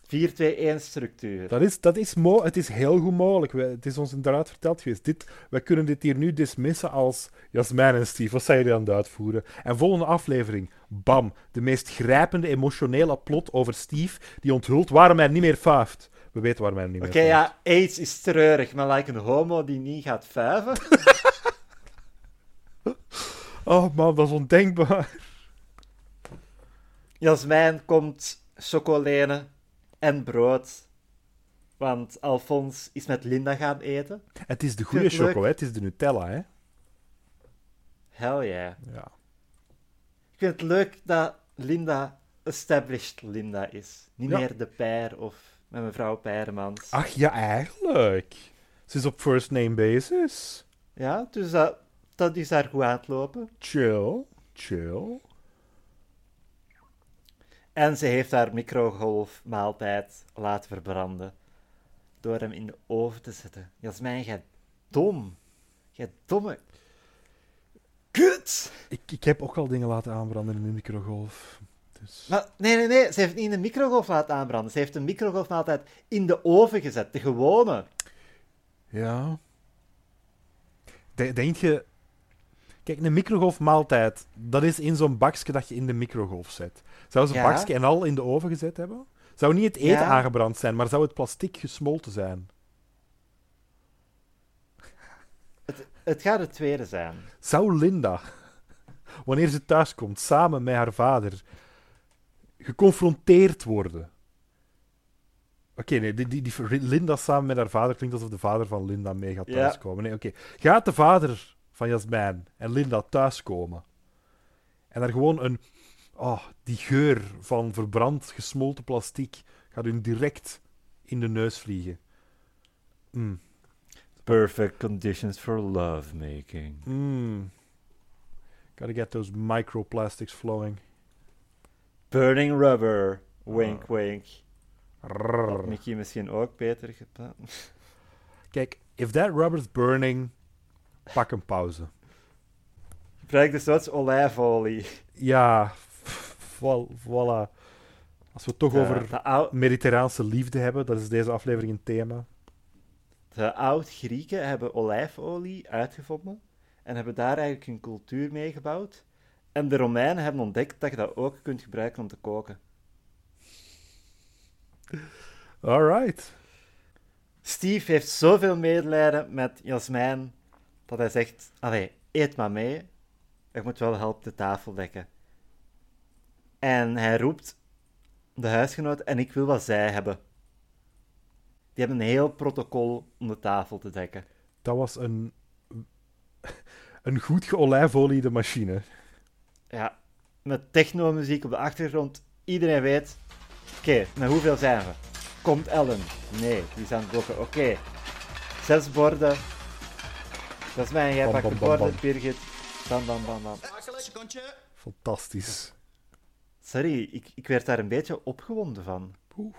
4-2-1 structuur. Dat is, dat is mo het is heel goed mogelijk. We- het is ons inderdaad verteld geweest. Dit, wij kunnen dit hier nu dismissen als Jasmijn en Steve. Wat zijn jullie aan het uitvoeren? En volgende aflevering, bam. De meest grijpende emotionele plot over Steve, die onthult waarom hij niet meer fuift. We weten waarom hij niet Oké, meer fuift. ja, AIDS is treurig, maar like een homo die niet gaat vuiven. *laughs* Oh man, dat is ondenkbaar. Jasmijn komt chocolade en brood. Want Alfons is met Linda gaan eten. Het is de goede choco, hè? het is de Nutella. Hè? Hell yeah. Ja. Ik vind het leuk dat Linda established Linda is. Niet Ja. meer de Peir of met mevrouw Peirmans. Ach ja, eigenlijk. Ze is op first name basis. Ja, dus dat, dat is daar goed aan het lopen. Chill, chill. En ze heeft haar microgolfmaaltijd laten verbranden. Door hem in de oven te zetten. Jasmijn, jij dom. Jij domme... Kut! Ik, ik heb ook al dingen laten aanbranden in de microgolf. Dus... Maar nee, nee, nee. Ze heeft niet in de microgolf laten aanbranden. Ze heeft de microgolfmaaltijd in de oven gezet. De gewone. Ja. De- Denk je... Kijk, een microgolfmaaltijd, dat is in zo'n bakje dat je in de microgolf zet. Zou ze een bakje en al in de oven gezet hebben? Zou niet het eten aangebrand zijn, maar zou het plastic gesmolten zijn? Het gaat het tweede zijn. Zou Linda, wanneer ze thuiskomt, samen met haar vader, geconfronteerd worden? Oké, nee, die, die, die Linda samen met haar vader klinkt alsof de vader van Linda mee gaat Ja. thuiskomen. Nee, oké. Gaat de vader van Jasmijn en Linda thuiskomen en er gewoon een... Oh, die geur van verbrand, gesmolten plastic gaat hun direct in de neus vliegen. Mm. Perfect conditions for lovemaking. Mm. Gotta get those microplastics flowing. Burning rubber. Wink, Ah. wink. Had Mickey misschien ook beter gedaan. Kijk, if that rubber's burning, pak een pauze. Gebruik dus wat olijfolie. Ja, voilà. Als we het toch De, over de, ou- mediterraanse liefde hebben, dat is deze aflevering een thema. de oud-Grieken hebben olijfolie uitgevonden en hebben daar eigenlijk hun cultuur mee gebouwd. En de Romeinen hebben ontdekt dat je dat ook kunt gebruiken om te koken. Alright. Steve heeft zoveel medelijden met Jasmijn dat hij zegt: Allee, eet maar mee. Ik moet wel helpen de tafel dekken. En hij roept de huisgenoot en ik wil wat zij hebben. Die hebben een heel protocol om de tafel te dekken. Dat was een, een goed geolijfoliede machine. Ja, met technomuziek op de achtergrond. Iedereen weet: Oké, met hoeveel zijn we? Komt Ellen? Nee, die is aan het blokken. Oké, zes borden. Dat is mij, jij Bam, pakt bam, de bam, borden, bam. Birgit. Bam, bam, bam, bam. Fantastisch. Sorry, ik, ik werd daar een beetje opgewonden van. Oeh.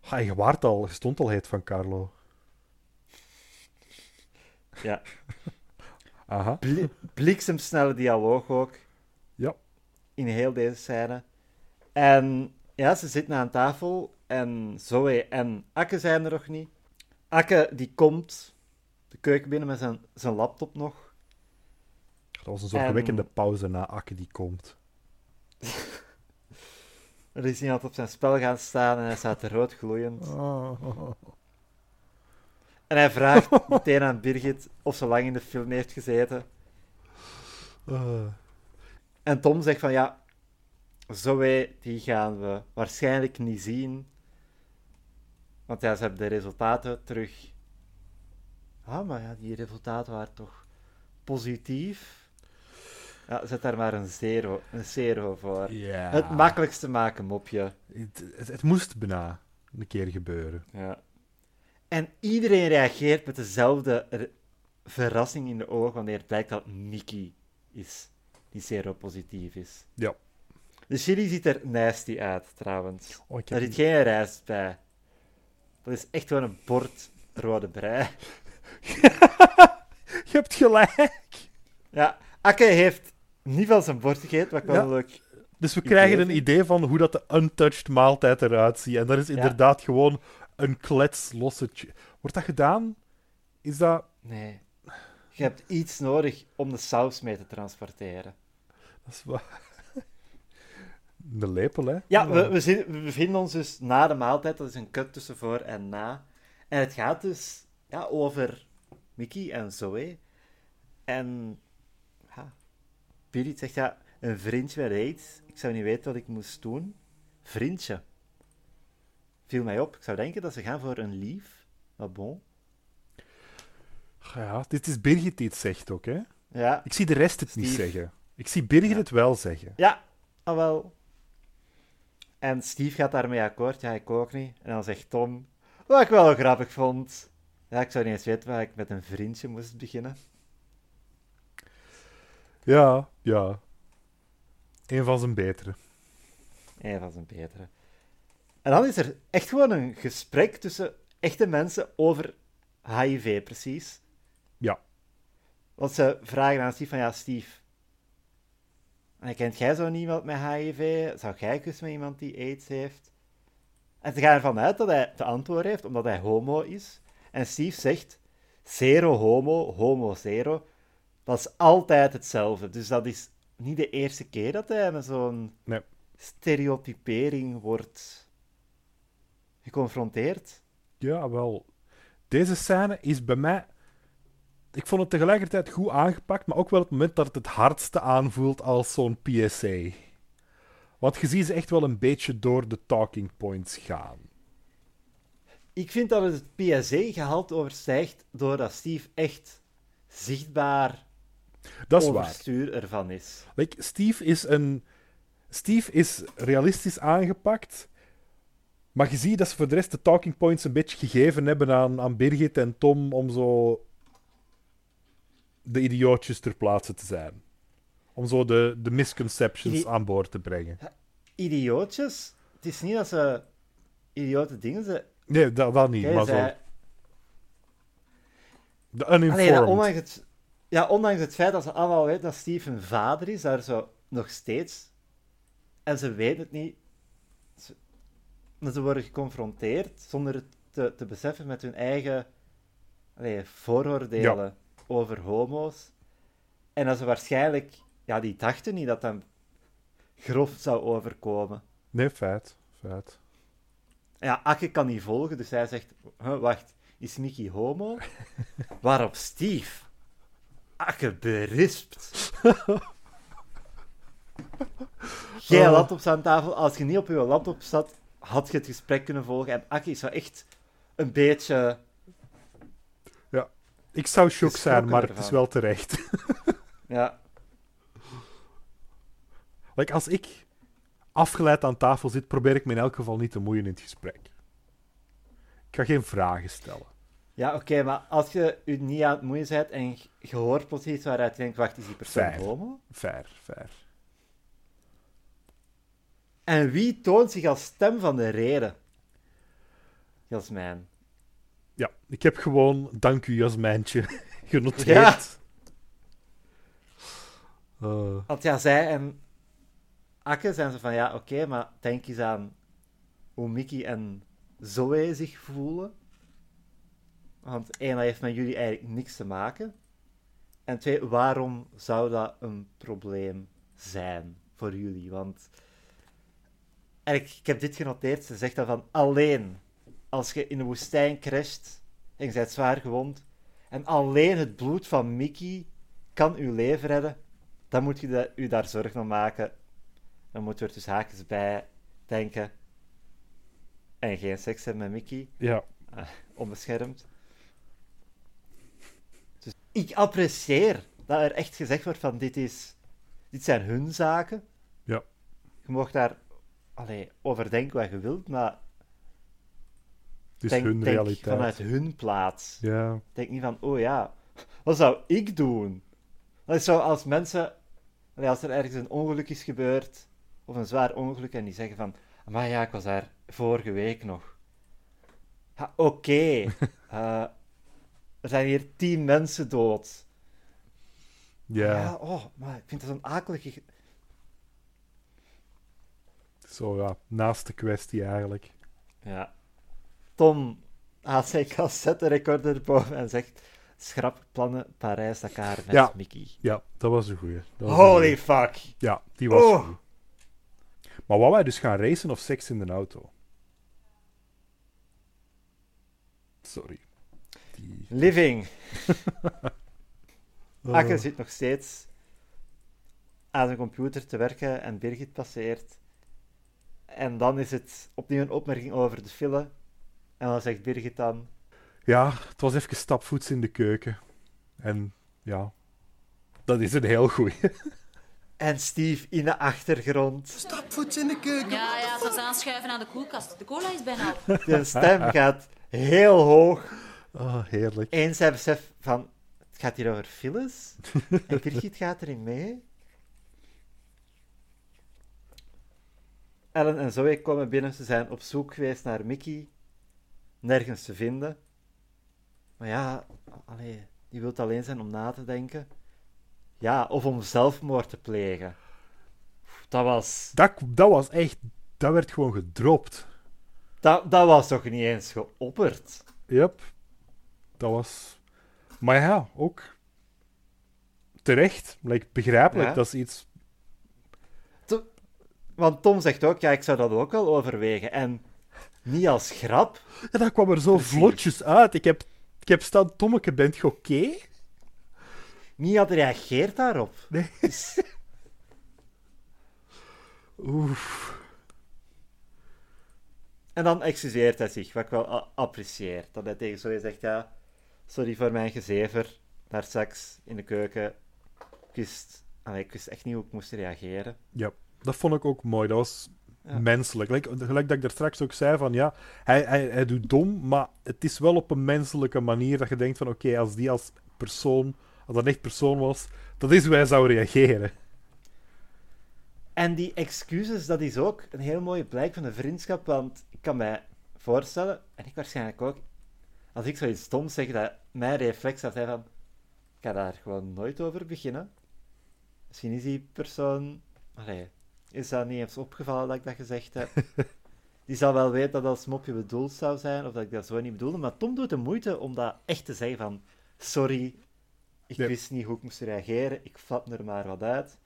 Ha, je waart al, je stond al heet van Carlo. Ja, *laughs* Aha. bli- bliksemsnelle dialoog ook. Ja. In heel deze scène. En ja, ze zitten aan tafel en Zoe en Akke zijn er nog niet. Akke, die komt de keuken binnen met zijn, zijn laptop nog. Dat was een zorgwekkende En- pauze na Akke die komt. *laughs* Is iemand op zijn spel gaan staan en hij staat rood gloeiend. Oh. En hij vraagt meteen aan Birgit of ze lang in de film heeft gezeten. Eh, En Tom zegt van ja, Zoe, die gaan we waarschijnlijk niet zien. Want ja, ze hebben de resultaten terug. Ah, maar ja, die resultaten waren toch positief. Ja, zet daar maar een zero, een zero voor. Ja. Het makkelijkste maken mopje. Het, het, het moest bijna een keer gebeuren. Ja. En iedereen reageert met dezelfde verrassing in de ogen wanneer het blijkt dat Mickey is, die seropositief is. Ja. De chili ziet er nasty uit, trouwens. Oh, Daar zit geen rijst bij. Dat is echt gewoon een bord rode brei. *laughs* Je hebt gelijk. Ja, Akke heeft niet van zijn bord gegeten, wat ik wel Ja. leuk... Dus we krijgen een idee van hoe dat de untouched maaltijd eruit ziet. En dat is inderdaad gewoon een klets losse... Wordt dat gedaan? Is dat... Nee. Je hebt iets nodig om de saus mee te transporteren. Dat is wat... *laughs* Een lepel, hè? Ja, we, we, zien- we bevinden ons dus na de maaltijd. Dat is een cut tussen voor en na. En het gaat dus ja, over Mickey en Zoe. En Birgit zegt, ja, een vriendje met aids. Ik zou niet weten wat ik moest doen. Vriendje. Viel mij op. Ik zou denken dat ze gaan voor een lief. Maar bon. Ja, dit is Birgit die het zegt ook, hè? Ja, Ik zie de rest het niet zeggen. Ik zie Birgit Ja. het wel zeggen. Ja, ah wel. En Steve gaat daarmee akkoord. Ja, ik ook niet. En dan zegt Tom, wat ik wel grappig vond. Ja, ik zou niet eens weten waar ik met een vriendje moest beginnen. Ja, ja. Een van zijn betere. Een van zijn betere. En dan is er echt gewoon een gesprek tussen echte mensen over HIV, precies. Ja. Want ze vragen aan Steve van, ja, Steve... en Kent jij zo iemand met HIV? Zou jij kus met iemand die AIDS heeft? En ze gaan ervan uit dat hij te antwoord heeft, omdat hij homo is. En Steve zegt, zero homo, homo zero. Is altijd hetzelfde. Dus dat is niet de eerste keer dat hij met zo'n Nee. stereotypering wordt geconfronteerd. Ja, wel. Deze scène is bij mij... Ik vond het tegelijkertijd goed aangepakt, maar ook wel het moment dat het het hardste aanvoelt als zo'n PSA. Want je ziet ze echt wel een beetje door de talking points gaan. Ik vind dat het het PSA-gehalte overstijgt doordat Steve echt zichtbaar Dat is waar. ervan is. Like, Steve is een... Steve is realistisch aangepakt, maar je ziet dat ze voor de rest de talking points een beetje gegeven hebben aan, aan Birgit en Tom om zo de idiootjes ter plaatse te zijn. Om zo de, de misconceptions Idi- aan boord te brengen. Idiootjes, het is niet dat ze idiote dingen ze Nee, dat, dat niet, Jij maar zo... zei- De Allee, dat uninformed. Ja, ondanks het feit dat ze allemaal weten dat Steve een vader is, daar zo nog steeds. En ze weten het niet. Ze, maar ze worden geconfronteerd zonder het te, te beseffen met hun eigen allee, vooroordelen over homo's. En dat ze waarschijnlijk, ja, die dachten niet dat dat grof zou overkomen. Nee, feit. feit. Ja, Akke kan niet volgen, dus hij zegt: "Huh, Wacht, is Mickey homo? *laughs* Waarop Steve Akke berispt. *laughs* Jij Oh. laptop staat aan tafel. Als je niet op je laptop zat, had je het gesprek kunnen volgen. En Akke is echt een beetje. Ik zou shock zijn, maar het is wel terecht. *laughs* Ja, like, als ik afgeleid aan tafel zit, probeer ik me in elk geval niet te moeien in het gesprek. Ik ga geen vragen stellen. Ja oké, maar als je je niet aan het moeien bent en je hoort plots iets waaruit je denkt: Wacht, is die persoon Fair. homo? Fair, fair. En wie toont zich als stem van de reden? Jasmijn. Ja, ik heb gewoon dank u, Jasmijntje, *laughs* genoteerd. Eh, Want ja, zij en Akke zijn ze van ja, oké, maar denk eens aan hoe Mickey en Zoe zich voelen. Want één, dat heeft met jullie eigenlijk niks te maken. En twee, waarom zou dat een probleem zijn voor jullie? Want eigenlijk, ik heb dit genoteerd, ze zegt dan van alleen als je in de woestijn crasht en je bent zwaar gewond en alleen het bloed van Mickey kan uw leven redden, dan moet je da- u daar zorgen om maken. Dan moet je er dus haakjes bij denken. En geen seks hebben met Mickey, ja, onbeschermd. Ik apprecieer dat er echt gezegd wordt van dit is dit zijn hun zaken. Ja. Je mag daar allee, over denken wat je wilt, maar Het is denk, hun denk realiteit. vanuit hun plaats. Ja, Denk niet van, oh ja, wat zou ik doen? Dat is zo als mensen, als er ergens een ongeluk is gebeurd, of een zwaar ongeluk, en die zeggen van, maar ja, ik was daar vorige week nog. Oké. *laughs* eh, er zijn hier tien mensen dood. ja. oh, maar ik vind dat zo'n akelige... ge- zo ja, naast de kwestie eigenlijk. Ja. Tom haalt zijn cassette-recorder boven en zegt, schrap plannen Parijs-Dakar met Ja. Mickey. Ja, dat was een goeie. Een Holy goeie. fuck. Ja, die was Oh. goed. Maar wou wij dus gaan racen of seks in de auto? Sorry. Living. *laughs* Oh. Akke zit nog steeds aan zijn computer te werken en Birgit passeert. En dan is het opnieuw een opmerking over de file. En dan zegt Birgit dan... Ja, het was even stapvoets in de keuken. En ja, dat is een heel goeie. *laughs* En Steve in de achtergrond. Stapvoets in de keuken. Ja, ja, het was aanschuiven aan de koelkast. De cola is bijna op. De stem gaat heel hoog. Oh, heerlijk. Eens hij beseft van... Het gaat hier over files. *laughs* En Birgit gaat erin mee. Ellen en Zoe komen binnen. Ze zijn op zoek geweest naar Mickey. Nergens te vinden. Maar ja, allee, die wil alleen zijn om na te denken. Ja, of om zelfmoord te plegen. Dat was... Dat, dat was echt... Dat werd gewoon gedropt. Dat, dat was toch niet eens geopperd? Yep. Dat was... Maar ja, ook... Terecht. Like, begrijpelijk. Ja. Dat is iets... Want Tom zegt ook, ja, ik zou dat ook wel overwegen. En niet als grap. Ja, dat kwam er zo Precies. vlotjes uit. Ik heb, ik heb staan... Tommeke, bent je oké? Niet had reageert daarop. Nee. Dus- *laughs* Oef. En dan excuseert hij zich, wat ik wel apprecieer. Dat hij tegen Zoe zegt, ja, sorry voor mijn gezever daar straks in de keuken. Ik wist, allee, ik wist echt niet hoe ik moest reageren. Ja, dat vond ik ook mooi. Dat was Ja. menselijk. Gelijk, gelijk dat ik daar straks ook zei van ja, hij, hij, hij doet dom, maar het is wel op een menselijke manier dat je denkt van oké, als die als persoon, als dat echt persoon was, dat is hoe hij zou reageren. En die excuses, dat is ook een heel mooie blijk van de vriendschap, want ik kan mij voorstellen, en ik waarschijnlijk ook, als ik zoiets stoms zeg, dat mijn reflex zou zijn van, ik ga daar gewoon nooit over beginnen. Misschien is die persoon, allee, is dat niet eens opgevallen dat ik dat gezegd heb. *laughs* Die zal wel weten dat dat als mopje bedoeld zou zijn, of dat ik dat zo niet bedoelde, maar Tom doet de moeite om dat echt te zeggen van, sorry, ik Ja. wist niet hoe ik moest reageren, ik flap er maar wat uit.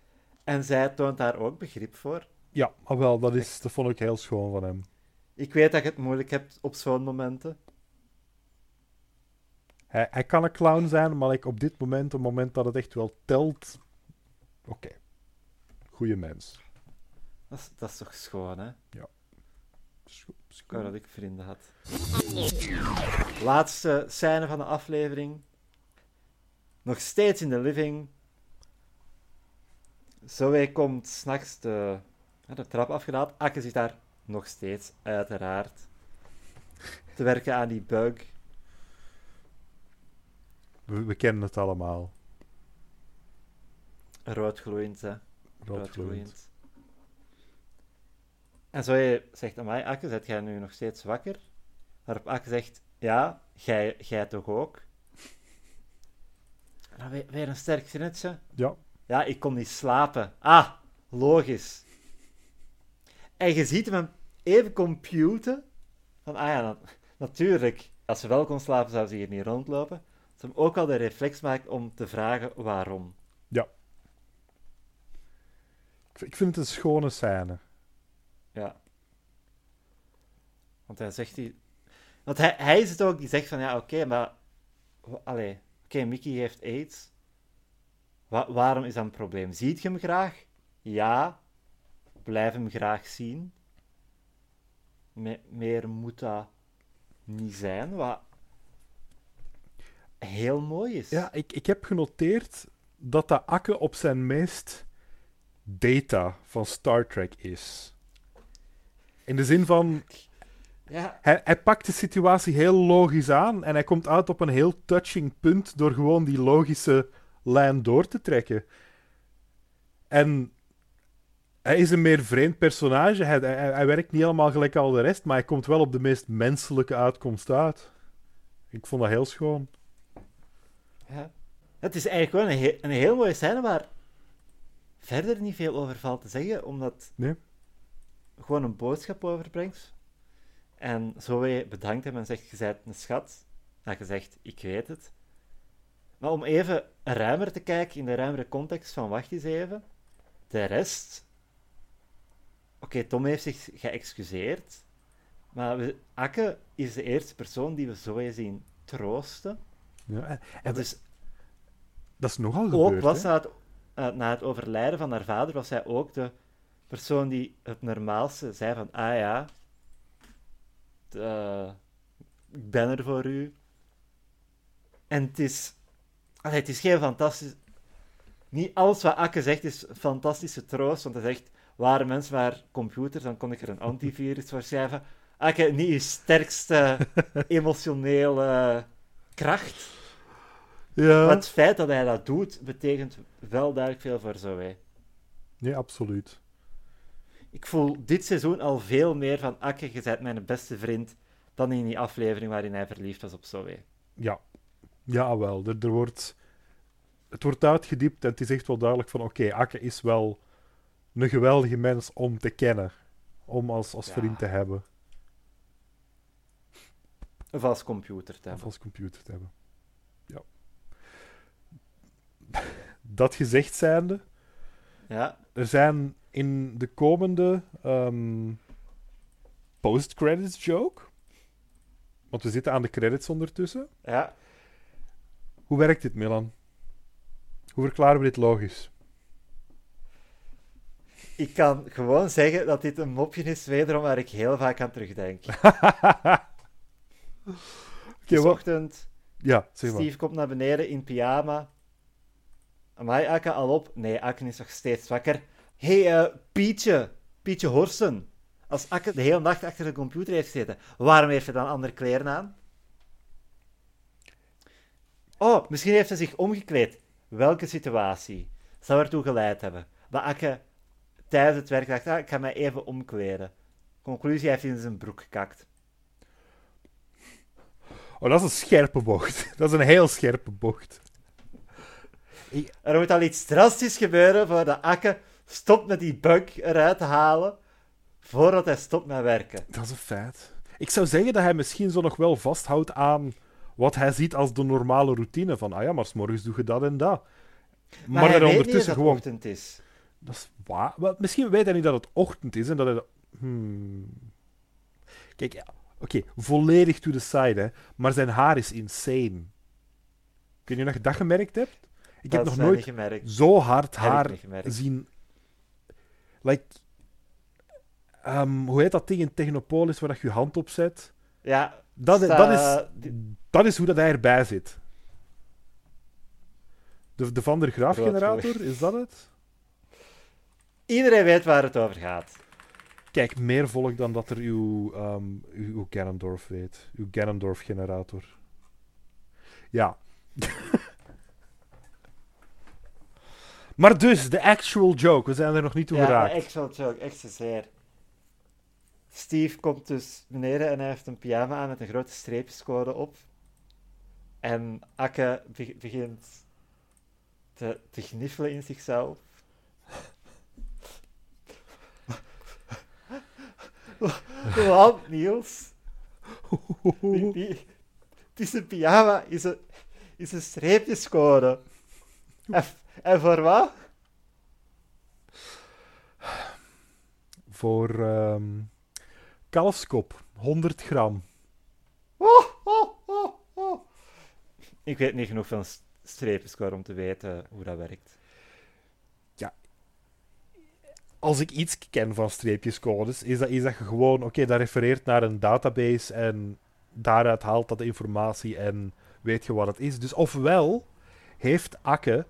En zij toont daar ook begrip voor. Ja, maar wel, dat, is, dat vond ik heel schoon van hem. Ik weet dat je het moeilijk hebt op zo'n momenten. Hij, hij kan een clown zijn, maar like, op dit moment, op het moment dat het echt wel telt, oké. Goeie mens. Dat is, dat is toch schoon, hè? Ik wou goed. dat ik vrienden had. Laatste scène van de aflevering. Nog steeds in de living. Zoe komt s'nachts de, ja, de trap afgedaald. Akke zit daar nog steeds, uiteraard. Te werken aan die bug. We, we kennen het allemaal. Roodgloeiend, hè? Roodgloeiend. En Zoe zegt, amai, Akke, zet jij nu nog steeds wakker? Waarop Akke zegt, ja, jij, jij toch ook? Dan *laughs* weer, weer een sterk zinnetje. Ja, Ja, ik kon niet slapen. Ah, logisch. En je ziet hem even computen. Van, ah ja, na- natuurlijk. Als ze wel kon slapen, zou ze hier niet rondlopen. Hem ook al de reflex maakt om te vragen waarom. vind- ik vind het een schone scène. Ja. Want hij zegt die... Want hij, hij is het ook die zegt van, ja, oké, maar... Allee, oké, Mickey heeft aids. Wa- waarom is dat een probleem? Ziet je hem graag? Ja. Blijf hem graag zien. Me- meer moet dat niet zijn, wat heel mooi is. Ja, ik, ik heb genoteerd dat dat Akke op zijn meest Data van Star Trek is. In de zin van, Ja, hij, hij pakt de situatie heel logisch aan en hij komt uit op een heel touching punt door gewoon die logische lijn door te trekken. En hij is een meer vreemd personage. Hij, hij, hij werkt niet helemaal gelijk al de rest, maar hij komt wel op de meest menselijke uitkomst uit. Ik vond dat heel schoon. Ja. Het is eigenlijk wel een, he- een heel mooie scène waar verder niet veel over valt te zeggen, omdat Nee. gewoon een boodschap overbrengt. En Zoe bedankt hem en zegt, je bent een schat. En je zegt, ik weet het. Maar om even ruimer te kijken, in de ruimere context van wacht eens even. De rest... Oké, Tom heeft zich geëxcuseerd. Maar we, Akke is de eerste persoon die we Zoe zien troosten. Ja, en- en dus dat is nogal ook gebeurd. was hè? na het, eh, na het overlijden van haar vader, was zij ook de persoon die het normaalste zei van, ah ja, t- eh, ik ben er voor u. En het is, allee, het is geen fantastisch... Niet alles wat Akke zegt is fantastische troost, want hij zegt, waren mensen maar computers, dan kon ik er een antivirus voor schrijven. Akke, niet je sterkste *laughs* emotionele kracht. Ja, Maar het feit dat hij dat doet, betekent wel duidelijk veel voor Zoe. nee, absoluut. Ik voel dit seizoen al veel meer van Akke, je bent mijn beste vriend, dan in die aflevering waarin hij verliefd was op Zoe. Ja, ja wel. Er, er wordt, het wordt uitgediept en het is echt wel duidelijk van oké, Akke is wel een geweldige mens om te kennen. Om als, als Ja. vriend te hebben. Of als computer te hebben. als computer te hebben. Ja. *laughs* Dat gezegd zijnde, Ja, er zijn in de komende ehm, post-credits joke. Want we zitten aan de credits ondertussen. ja. Hoe werkt dit, Milan? Hoe verklaren we dit logisch? Ik kan gewoon zeggen dat dit een mopje is, wederom waar ik heel vaak aan terugdenk. *laughs* Oké, wat? ochtend, Ja, zeg maar. Steve komt naar beneden in pyjama. Amai, Akke, al op? Nee, Akke is nog steeds wakker. Hé, hey, eh, Pietje. Pietje Horsen. Als Akke de hele nacht achter de computer heeft gezeten, waarom heeft hij dan andere kleren aan? Oh, misschien heeft hij zich omgekleed. Welke situatie zou ertoe geleid hebben? Dat Akke tijdens het werk dacht, ah, ik ga mij even omkleden. Conclusie, hij heeft in zijn broek gekakt. Oh, dat is een scherpe bocht. *laughs* Dat is een heel scherpe bocht. Er moet al iets drastisch gebeuren voordat Akke stopt met die bug eruit te halen, voordat hij stopt met werken. Dat is een feit. Ik zou zeggen dat hij misschien zo nog wel vasthoudt aan wat hij ziet als de normale routine. Van, ah ja, maar 's morgens doe je dat en dat. Maar, hij niet ondertussen dat het gewoon... ochtend is. Dat is waar. Maar misschien weet hij niet dat het ochtend is en dat hij... Hmm. Kijk, ja, oké, volledig to the side, hè. Maar zijn haar is insane. Kun je nog dat gemerkt hebt? Ik dat heb nog nooit zo hard haar zien. Like, ehm, hoe heet dat ding in Technopolis waar dat je je hand op zet? Ja, Dat, sta- dat, is, dat is hoe dat hij erbij zit. De, de Van der Graaf Groot generator, is dat het? iedereen weet waar het over gaat. Kijk, meer volk dan dat er uw, ehm uw, Ganondorf weet. Uw Ganondorf generator. Ja. *laughs* maar dus, de actual joke. We zijn er nog niet toe Ja, geraakt. echt zo joke, echt zozeer. Steve komt dus beneden en hij heeft een pyjama aan met een grote streepjescode op. En Akke be- begint te, te gniffelen in zichzelf. Want, Niels, die, die, het is een pyjama, is een, is een streepjescode. En, en voor wat? Voor ehm kalfskop, 100 gram. Oh, oh, oh, oh. Ik weet niet genoeg van st- streepjescore om te weten hoe dat werkt. Als ik iets ken van streepjescodes, is dat, dat je gewoon, oké, dat refereert naar een database en daaruit haalt dat informatie en weet je wat het is. Dus ofwel heeft Akke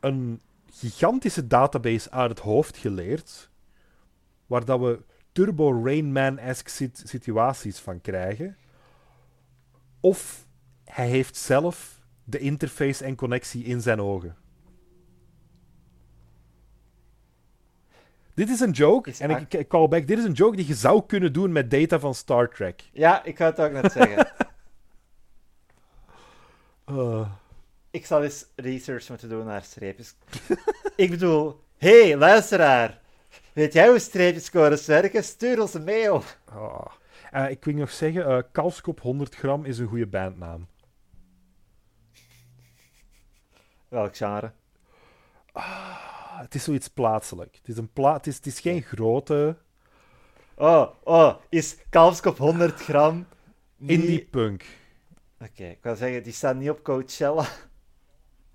een gigantische database uit het hoofd geleerd, waar dat we Turbo Rain Man-esque sit- situaties van krijgen. Of hij heeft zelf de interface en connectie in zijn ogen. Dit is een joke, Is en ik, call back, dit is een joke die je zou kunnen doen met data van Star Trek. Ja, ik wou het ook net zeggen. Uh, *laughs* ik zal eens research moeten doen naar streepjes. ik bedoel, hey, luisteraar. Weet jij hoe streepjescores werken? Stuur ons een mail. Eh, ik wil nog zeggen, eh Kalfskop 100 gram is een goede bandnaam. Welk genre? Ah, het is zoiets plaatselijk. Het is, een pla het is, het is geen grote Oh, oh, is kalfskop 100 gram? niet- indie punk. Oké, ik wil zeggen, die staan niet op Coachella.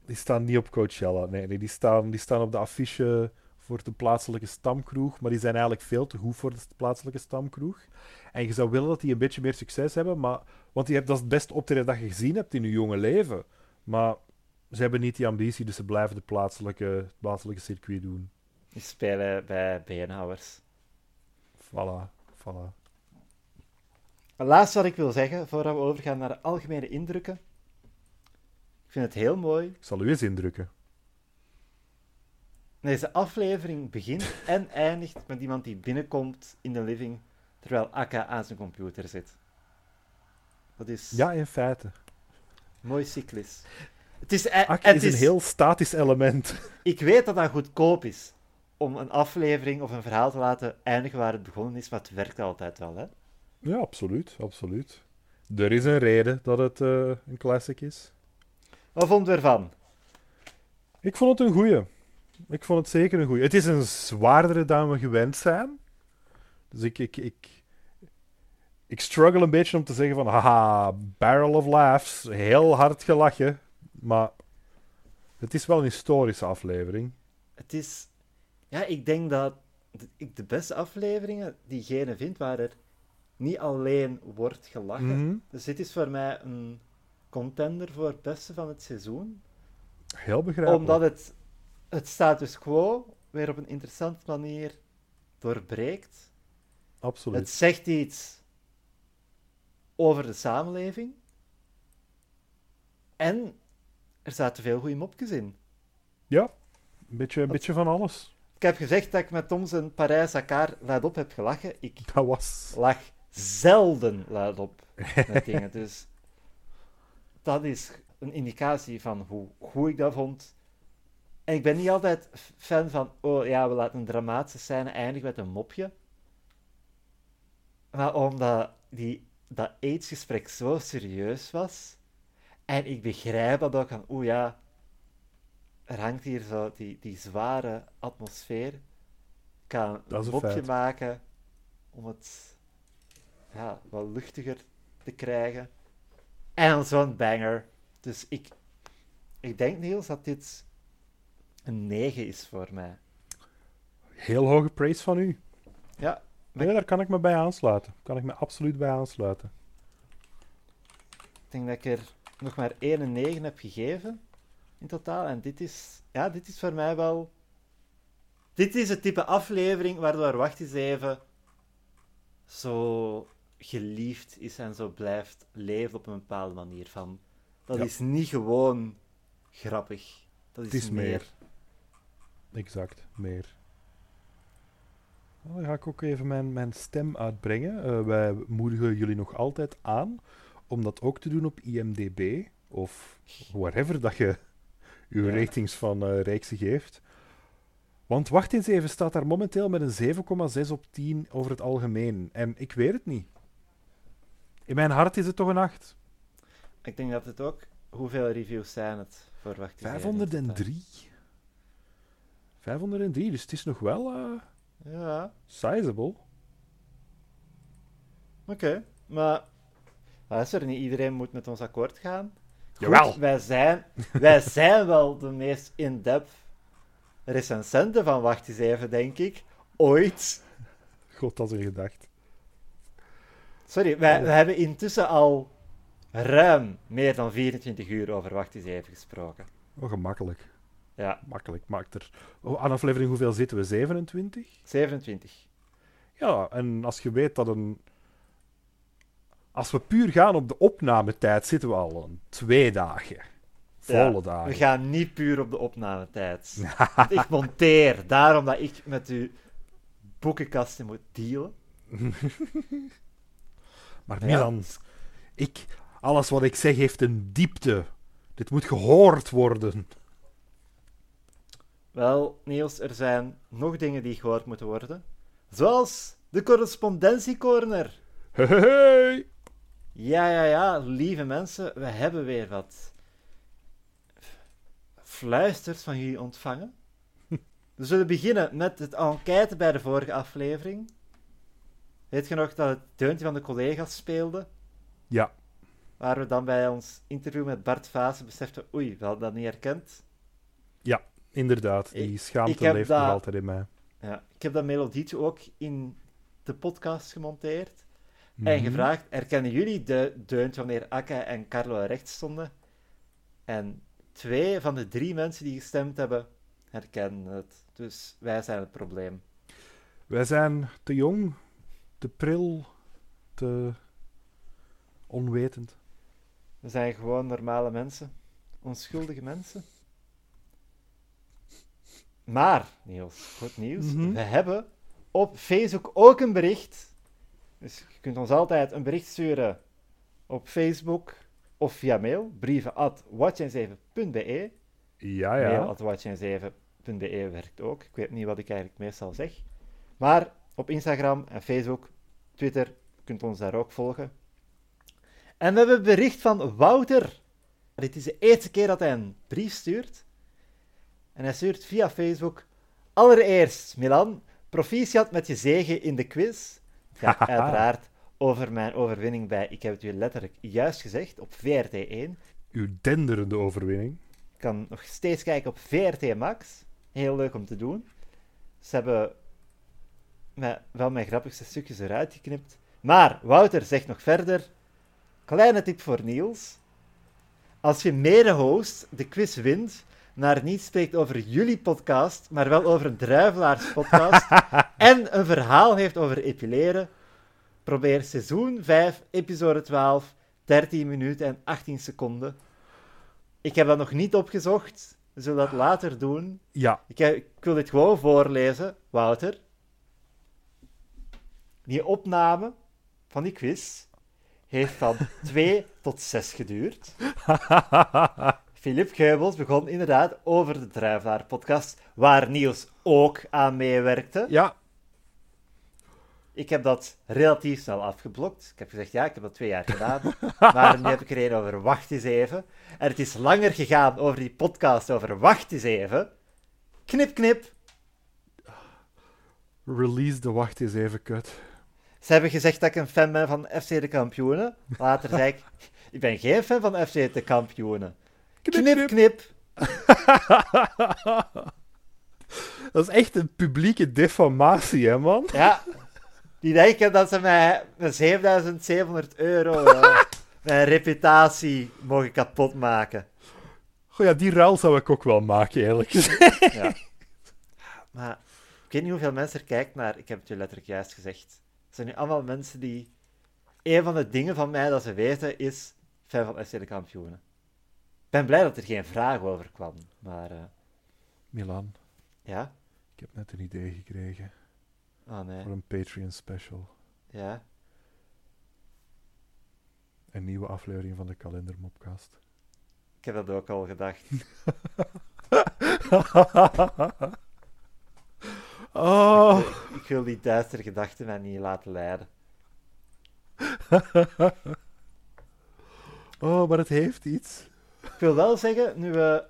Die staan niet op Coachella. Nee, nee die, staan, die staan op de affiche voor de plaatselijke stamkroeg. Maar die zijn eigenlijk veel te goed voor de plaatselijke stamkroeg. En je zou willen dat die een beetje meer succes hebben. Maar, want die hebt, dat is het beste optreden dat je gezien hebt in je jonge leven. Maar ze hebben niet die ambitie, dus ze blijven de plaatselijke, het plaatselijke circuit doen. Die spelen bij beenhouwers. Voilà, voilà. Het laatste wat ik wil zeggen, voordat we overgaan naar de algemene indrukken. Ik vind het heel mooi. Ik zal u eens indrukken. Deze aflevering begint *laughs* en eindigt met iemand die binnenkomt in de living, terwijl Akka aan zijn computer zit. Dat is Ja, in feite. mooi cyclisch. Het is, eh, het is een heel statisch element. Ik weet dat dat goedkoop is om een aflevering of een verhaal te laten eindigen waar het begonnen is, maar het werkt altijd wel. Hè? Ja, absoluut, absoluut. Er is een reden dat het eh, een classic is. Wat vond je ervan? Ik vond het een goeie. Ik vond het zeker een goeie. Het is een zwaardere dan we gewend zijn. Dus ik, ik, ik, ik struggle een beetje om te zeggen van, haha, barrel of laughs, heel hard gelachen. Maar het is wel een historische aflevering. Het is... Ja, ik denk dat ik de beste afleveringen diegene vind waar er niet alleen wordt gelachen. Mhm. Dus dit is voor mij een contender voor het beste van het seizoen. Heel begrijpelijk. Omdat het het status quo weer op een interessante manier doorbreekt. Absoluut. Het zegt iets over de samenleving. En er zaten veel goede mopjes in. Ja, een beetje, een beetje van alles. Ik heb gezegd dat ik met Tom zijn Parijs Dakar luidop heb gelachen. Ik Dat was... lach zelden luidop met dingen. *laughs* Dus dat is een indicatie van hoe goed ik dat vond. En ik ben niet altijd fan van, oh ja, we laten een dramatische scène eindigen met een mopje. Maar omdat die, dat aidsgesprek zo serieus was, en ik begrijp dat ook van, oeh ja, er hangt hier zo die, die zware atmosfeer. Ik kan Dat een mopje maken om het ja, wat luchtiger te krijgen. En zo'n banger. Dus ik, ik denk, Niels, dat dit een 9 is voor mij. Heel hoge praise van u. Ja, Nee, daar kan ik me bij aansluiten. Kan ik me absoluut bij aansluiten. ik denk dat ik er nog maar 1 en 9 heb gegeven in totaal. En dit is, ja, dit is voor mij wel. Dit is het type aflevering waardoor Wacht eens even zo geliefd is en zo blijft leven op een bepaalde manier. Van, dat Ja. is niet gewoon grappig. Dat is, Het is meer. meer. Exact, meer. Nou, Dan ga ik ook even mijn, mijn stem uitbrengen. Eh, wij moedigen jullie nog altijd aan om dat ook te doen op IMDb of wherever dat je uw Ja. ratings van eh Rijkse geeft. Want wacht eens even, staat daar momenteel met een 7,6 op 10 over het algemeen. En ik weet het niet. In mijn hart is het toch een 8. Ik denk dat het ook. Hoeveel reviews zijn het voor Wacht eens even in totaal? 503. 503, dus het is nog wel eh Ja, sizable. oké. Maar luister, niet iedereen moet met ons akkoord gaan. Goed, Jawel. Wij zijn, wij *laughs* zijn wel de meest in-depth recensenten van Wacht eens even, denk ik. Ooit. God, dat is een gedacht. Sorry, wij, wij hebben intussen al ruim meer dan 24 uur over Wacht eens even gesproken. Oh, gemakkelijk. Ja, Makkelijk, maakt er. Oh, aan aflevering hoeveel zitten we? 27? 27. Ja, en als je weet dat een. Als we puur gaan op de opnametijd, zitten we al twee dagen. Volle Ja, dagen. We gaan niet puur op de opnametijd. *laughs* Ik monteer, daarom dat ik met uw boekenkasten moet dealen. *laughs* Maar Ja. Milan, ik, alles wat ik zeg heeft een diepte. Dit moet gehoord worden. Wel, Niels, er zijn nog dingen die gehoord moeten worden. Zoals de correspondentiecorner. Hey, hey, hey. Ja, ja, ja, lieve mensen, we hebben weer wat fluisters van jullie ontvangen. *laughs* We zullen beginnen met het enquête bij de vorige aflevering. Weet je nog dat het deuntje van de collega's speelde? Ja, Waar we dan bij ons interview met Bart Vaassen beseften, oei, we hadden dat niet herkend. inderdaad. Die Ik- schaamte ik leeft nog altijd in mij. Ja, ik heb dat melodietje ook in de podcast gemonteerd. En Mhm. gevraagd, herkennen jullie de deuntje wanneer Akka en Carlo rechts stonden? En twee van de drie mensen die gestemd hebben, herkennen het. Dus wij zijn het probleem. Wij zijn te jong, te pril, te onwetend. We zijn gewoon normale mensen. Onschuldige mensen. Maar, Niels, goed nieuws. Mhm. We hebben op Facebook ook een bericht. Dus je kunt ons altijd een bericht sturen op Facebook of via mail. Brieven at watch7.be. Ja, Mail ja. at watch7.be werkt ook. Ik weet niet wat ik eigenlijk meestal zeg. Maar op Instagram en Facebook, Twitter, je kunt ons daar ook volgen. En we hebben een bericht van Wouter. Dit is de eerste keer dat hij een brief stuurt. En hij stuurt via Facebook. Allereerst, Milan, proficiat met je zegen in de quiz. Gaat *laughs* uiteraard over mijn overwinning bij, ik heb het u letterlijk juist gezegd, op VRT1. Uw denderende overwinning. Ik kan nog steeds kijken op VRT Max. Heel leuk om te doen. Ze hebben wel mijn grappigste stukjes eruit geknipt. Maar Wouter zegt nog verder. Kleine tip voor Niels. Als je mede-host de quiz wint, maar niet spreekt over jullie podcast, maar wel over een druivelaarspodcast *laughs* en een verhaal heeft over epileren, probeer seizoen 5, episode 12, 13 minuten en 18 seconden. Ik heb dat nog niet opgezocht. We zullen dat later doen. Ja, Ik, heb- ik wil dit gewoon voorlezen, Wouter. Die opname van die quiz heeft van 2 *laughs* tot 6 geduurd. *laughs* Philip Geubels begon inderdaad over de Druivelaar-podcast, waar Niels ook aan meewerkte. ja. Ik heb dat relatief snel afgeblokt. Ik heb gezegd, ja, ik heb dat twee jaar gedaan. *laughs* maar nu heb ik er een over wacht eens even. En het is langer gegaan over die podcast over wacht eens even. Knip, knip. Release de wacht eens even kut. Ze hebben gezegd dat ik een fan ben van FC de Kampioenen. Later zei ik, *laughs* ik ben geen fan van FC de Kampioenen. Knip, knip. *laughs* Dat is echt een publieke defamatie, hè, man? Ja, die denken dat ze mij met 7700 euro eh, *laughs* mijn reputatie mogen kapotmaken. Goh, ja, die ruil zou ik ook wel maken, eerlijk gezegd. *laughs* Ja. Maar ik weet niet hoeveel mensen er kijkt naar, ik heb het je letterlijk juist gezegd. Het zijn nu allemaal mensen die... Een van de dingen van mij dat ze weten is fan van FC de Kampioenen. Ik ben blij dat er geen vraag over kwam, maar eh, Milan, ja. ik heb net een idee gekregen Oh nee, voor een Patreon special. ja. Een nieuwe aflevering van de Kalendermopcast. Ik heb dat ook al gedacht. *laughs* oh, Ik wil die duistere gedachten mij niet laten leiden. *laughs* oh, maar het heeft iets. Ik wil wel zeggen, nu we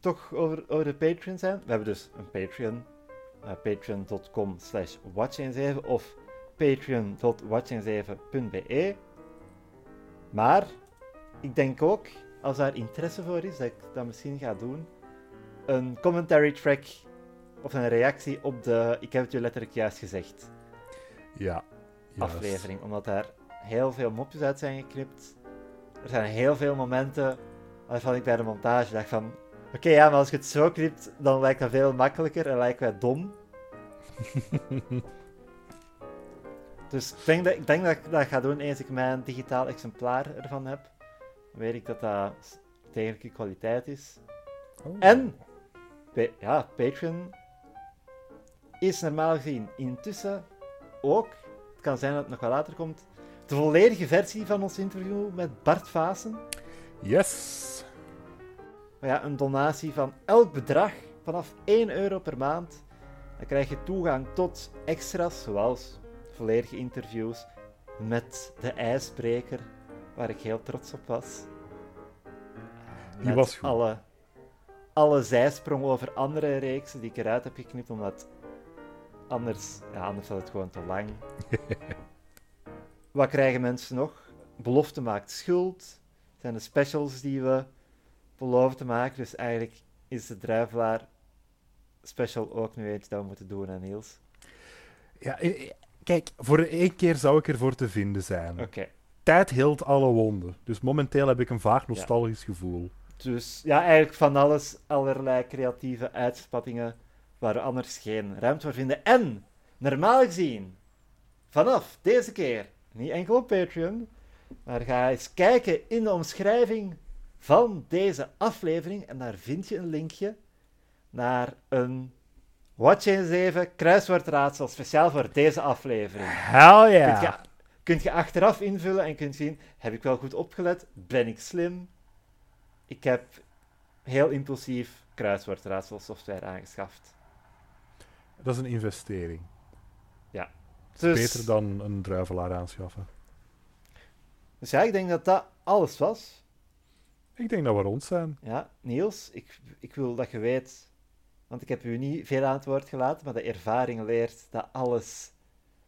toch over, over de Patreon zijn. We hebben dus een Patreon. eh, Patreon.com slash watch7 of patreon.watch7.be Maar ik denk ook, als daar interesse voor is, dat ik dat misschien ga doen, een commentary track of een reactie op de, ik heb het je letterlijk juist gezegd, Ja. juist. aflevering. Omdat daar heel veel mopjes uit zijn geknipt. Er zijn heel veel momenten waarvan ik bij de montage dacht van... Oké, ja, maar als je het zo knipt, dan lijkt dat veel makkelijker en lijkt wij dom. *laughs* dus ik denk, dat, ik denk dat ik dat ga doen eens ik mijn digitaal exemplaar ervan heb. Dan weet ik dat dat degelijke kwaliteit is. Oh. En, ja, Patreon is normaal gezien intussen ook, het kan zijn dat het nog wel later komt, de volledige versie van ons interview met Bart Vaassen. Yes. Maar ja, een donatie van elk bedrag vanaf 1 euro per maand. Dan krijg je toegang tot extra's zoals volledige interviews met de ijsbreker, waar ik heel trots op was. Die was goed. Alle, alle zijsprongen over andere reeksen die ik eruit heb geknipt, omdat anders, ja, anders was het gewoon te lang. *laughs* Wat krijgen mensen nog? Belofte maakt schuld. Zijn de specials die we beloven te maken. Dus eigenlijk is de Druivelaar special ook nu eentje dat we moeten doen aan Niels. Ja, eh, eh, kijk, voor één keer zou ik ervoor te vinden zijn. Oké. Tijd hield alle wonden. Dus momenteel heb ik een vaag nostalgisch gevoel. Dus ja, eigenlijk van alles, allerlei creatieve uitspattingen waar we anders geen ruimte voor vinden. En, normaal gezien, vanaf deze keer, niet enkel op Patreon, maar ga eens kijken in de omschrijving van deze aflevering en daar vind je een linkje naar een Watch eens even kruiswoordraadsel speciaal voor deze aflevering. Hell Kunt, je, kunt je achteraf invullen en kunt zien, heb ik wel goed opgelet? Ben ik slim? Ik heb heel impulsief kruiswoordraadselsoftware aangeschaft. Dat is een investering. Dus, Beter dan een druivelaar aanschaffen. dus ja, ik denk dat dat alles was. Ik denk dat we rond zijn. Ja, Niels, ik, ik wil dat je weet, want ik heb u niet veel aan het woord gelaten, maar de ervaring leert dat alles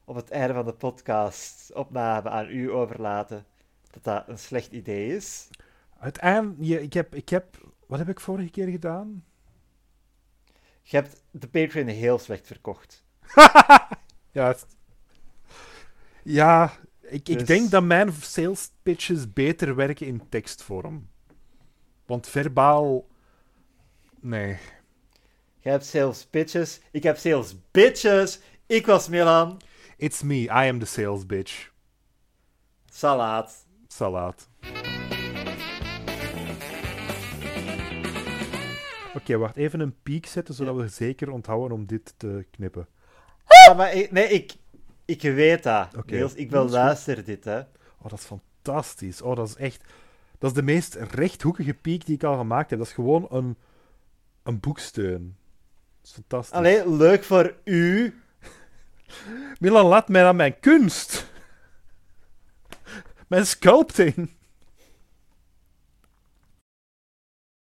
op het einde van de podcast opname aan u overlaten, dat dat een slecht idee is. Uiteindelijk, ik heb, ik heb... Wat heb ik vorige keer gedaan? Je hebt de Patreon heel slecht verkocht. *laughs* Juist. Ja, ik, ik Dus- denk dat mijn sales pitches beter werken in tekstvorm. Want verbaal... Nee. Jij hebt sales pitches, ik heb sales bitches. Ik was Milan. It's me, I am the sales bitch. Salaat. Salaat. Oké, wacht. Even een piek zetten, zodat we zeker onthouden om dit te knippen. Ja, maar ik, nee, ik, ik weet dat. Oké. Niels, ik goed. beluister dit, hè. Oh, dat is fantastisch. Oh, dat is echt... Dat is de meest rechthoekige piek die ik al gemaakt heb. Dat is gewoon een, een boeksteun. Dat is fantastisch. Allee, leuk voor u. Milan, laat mij aan mijn kunst. Mijn sculpting.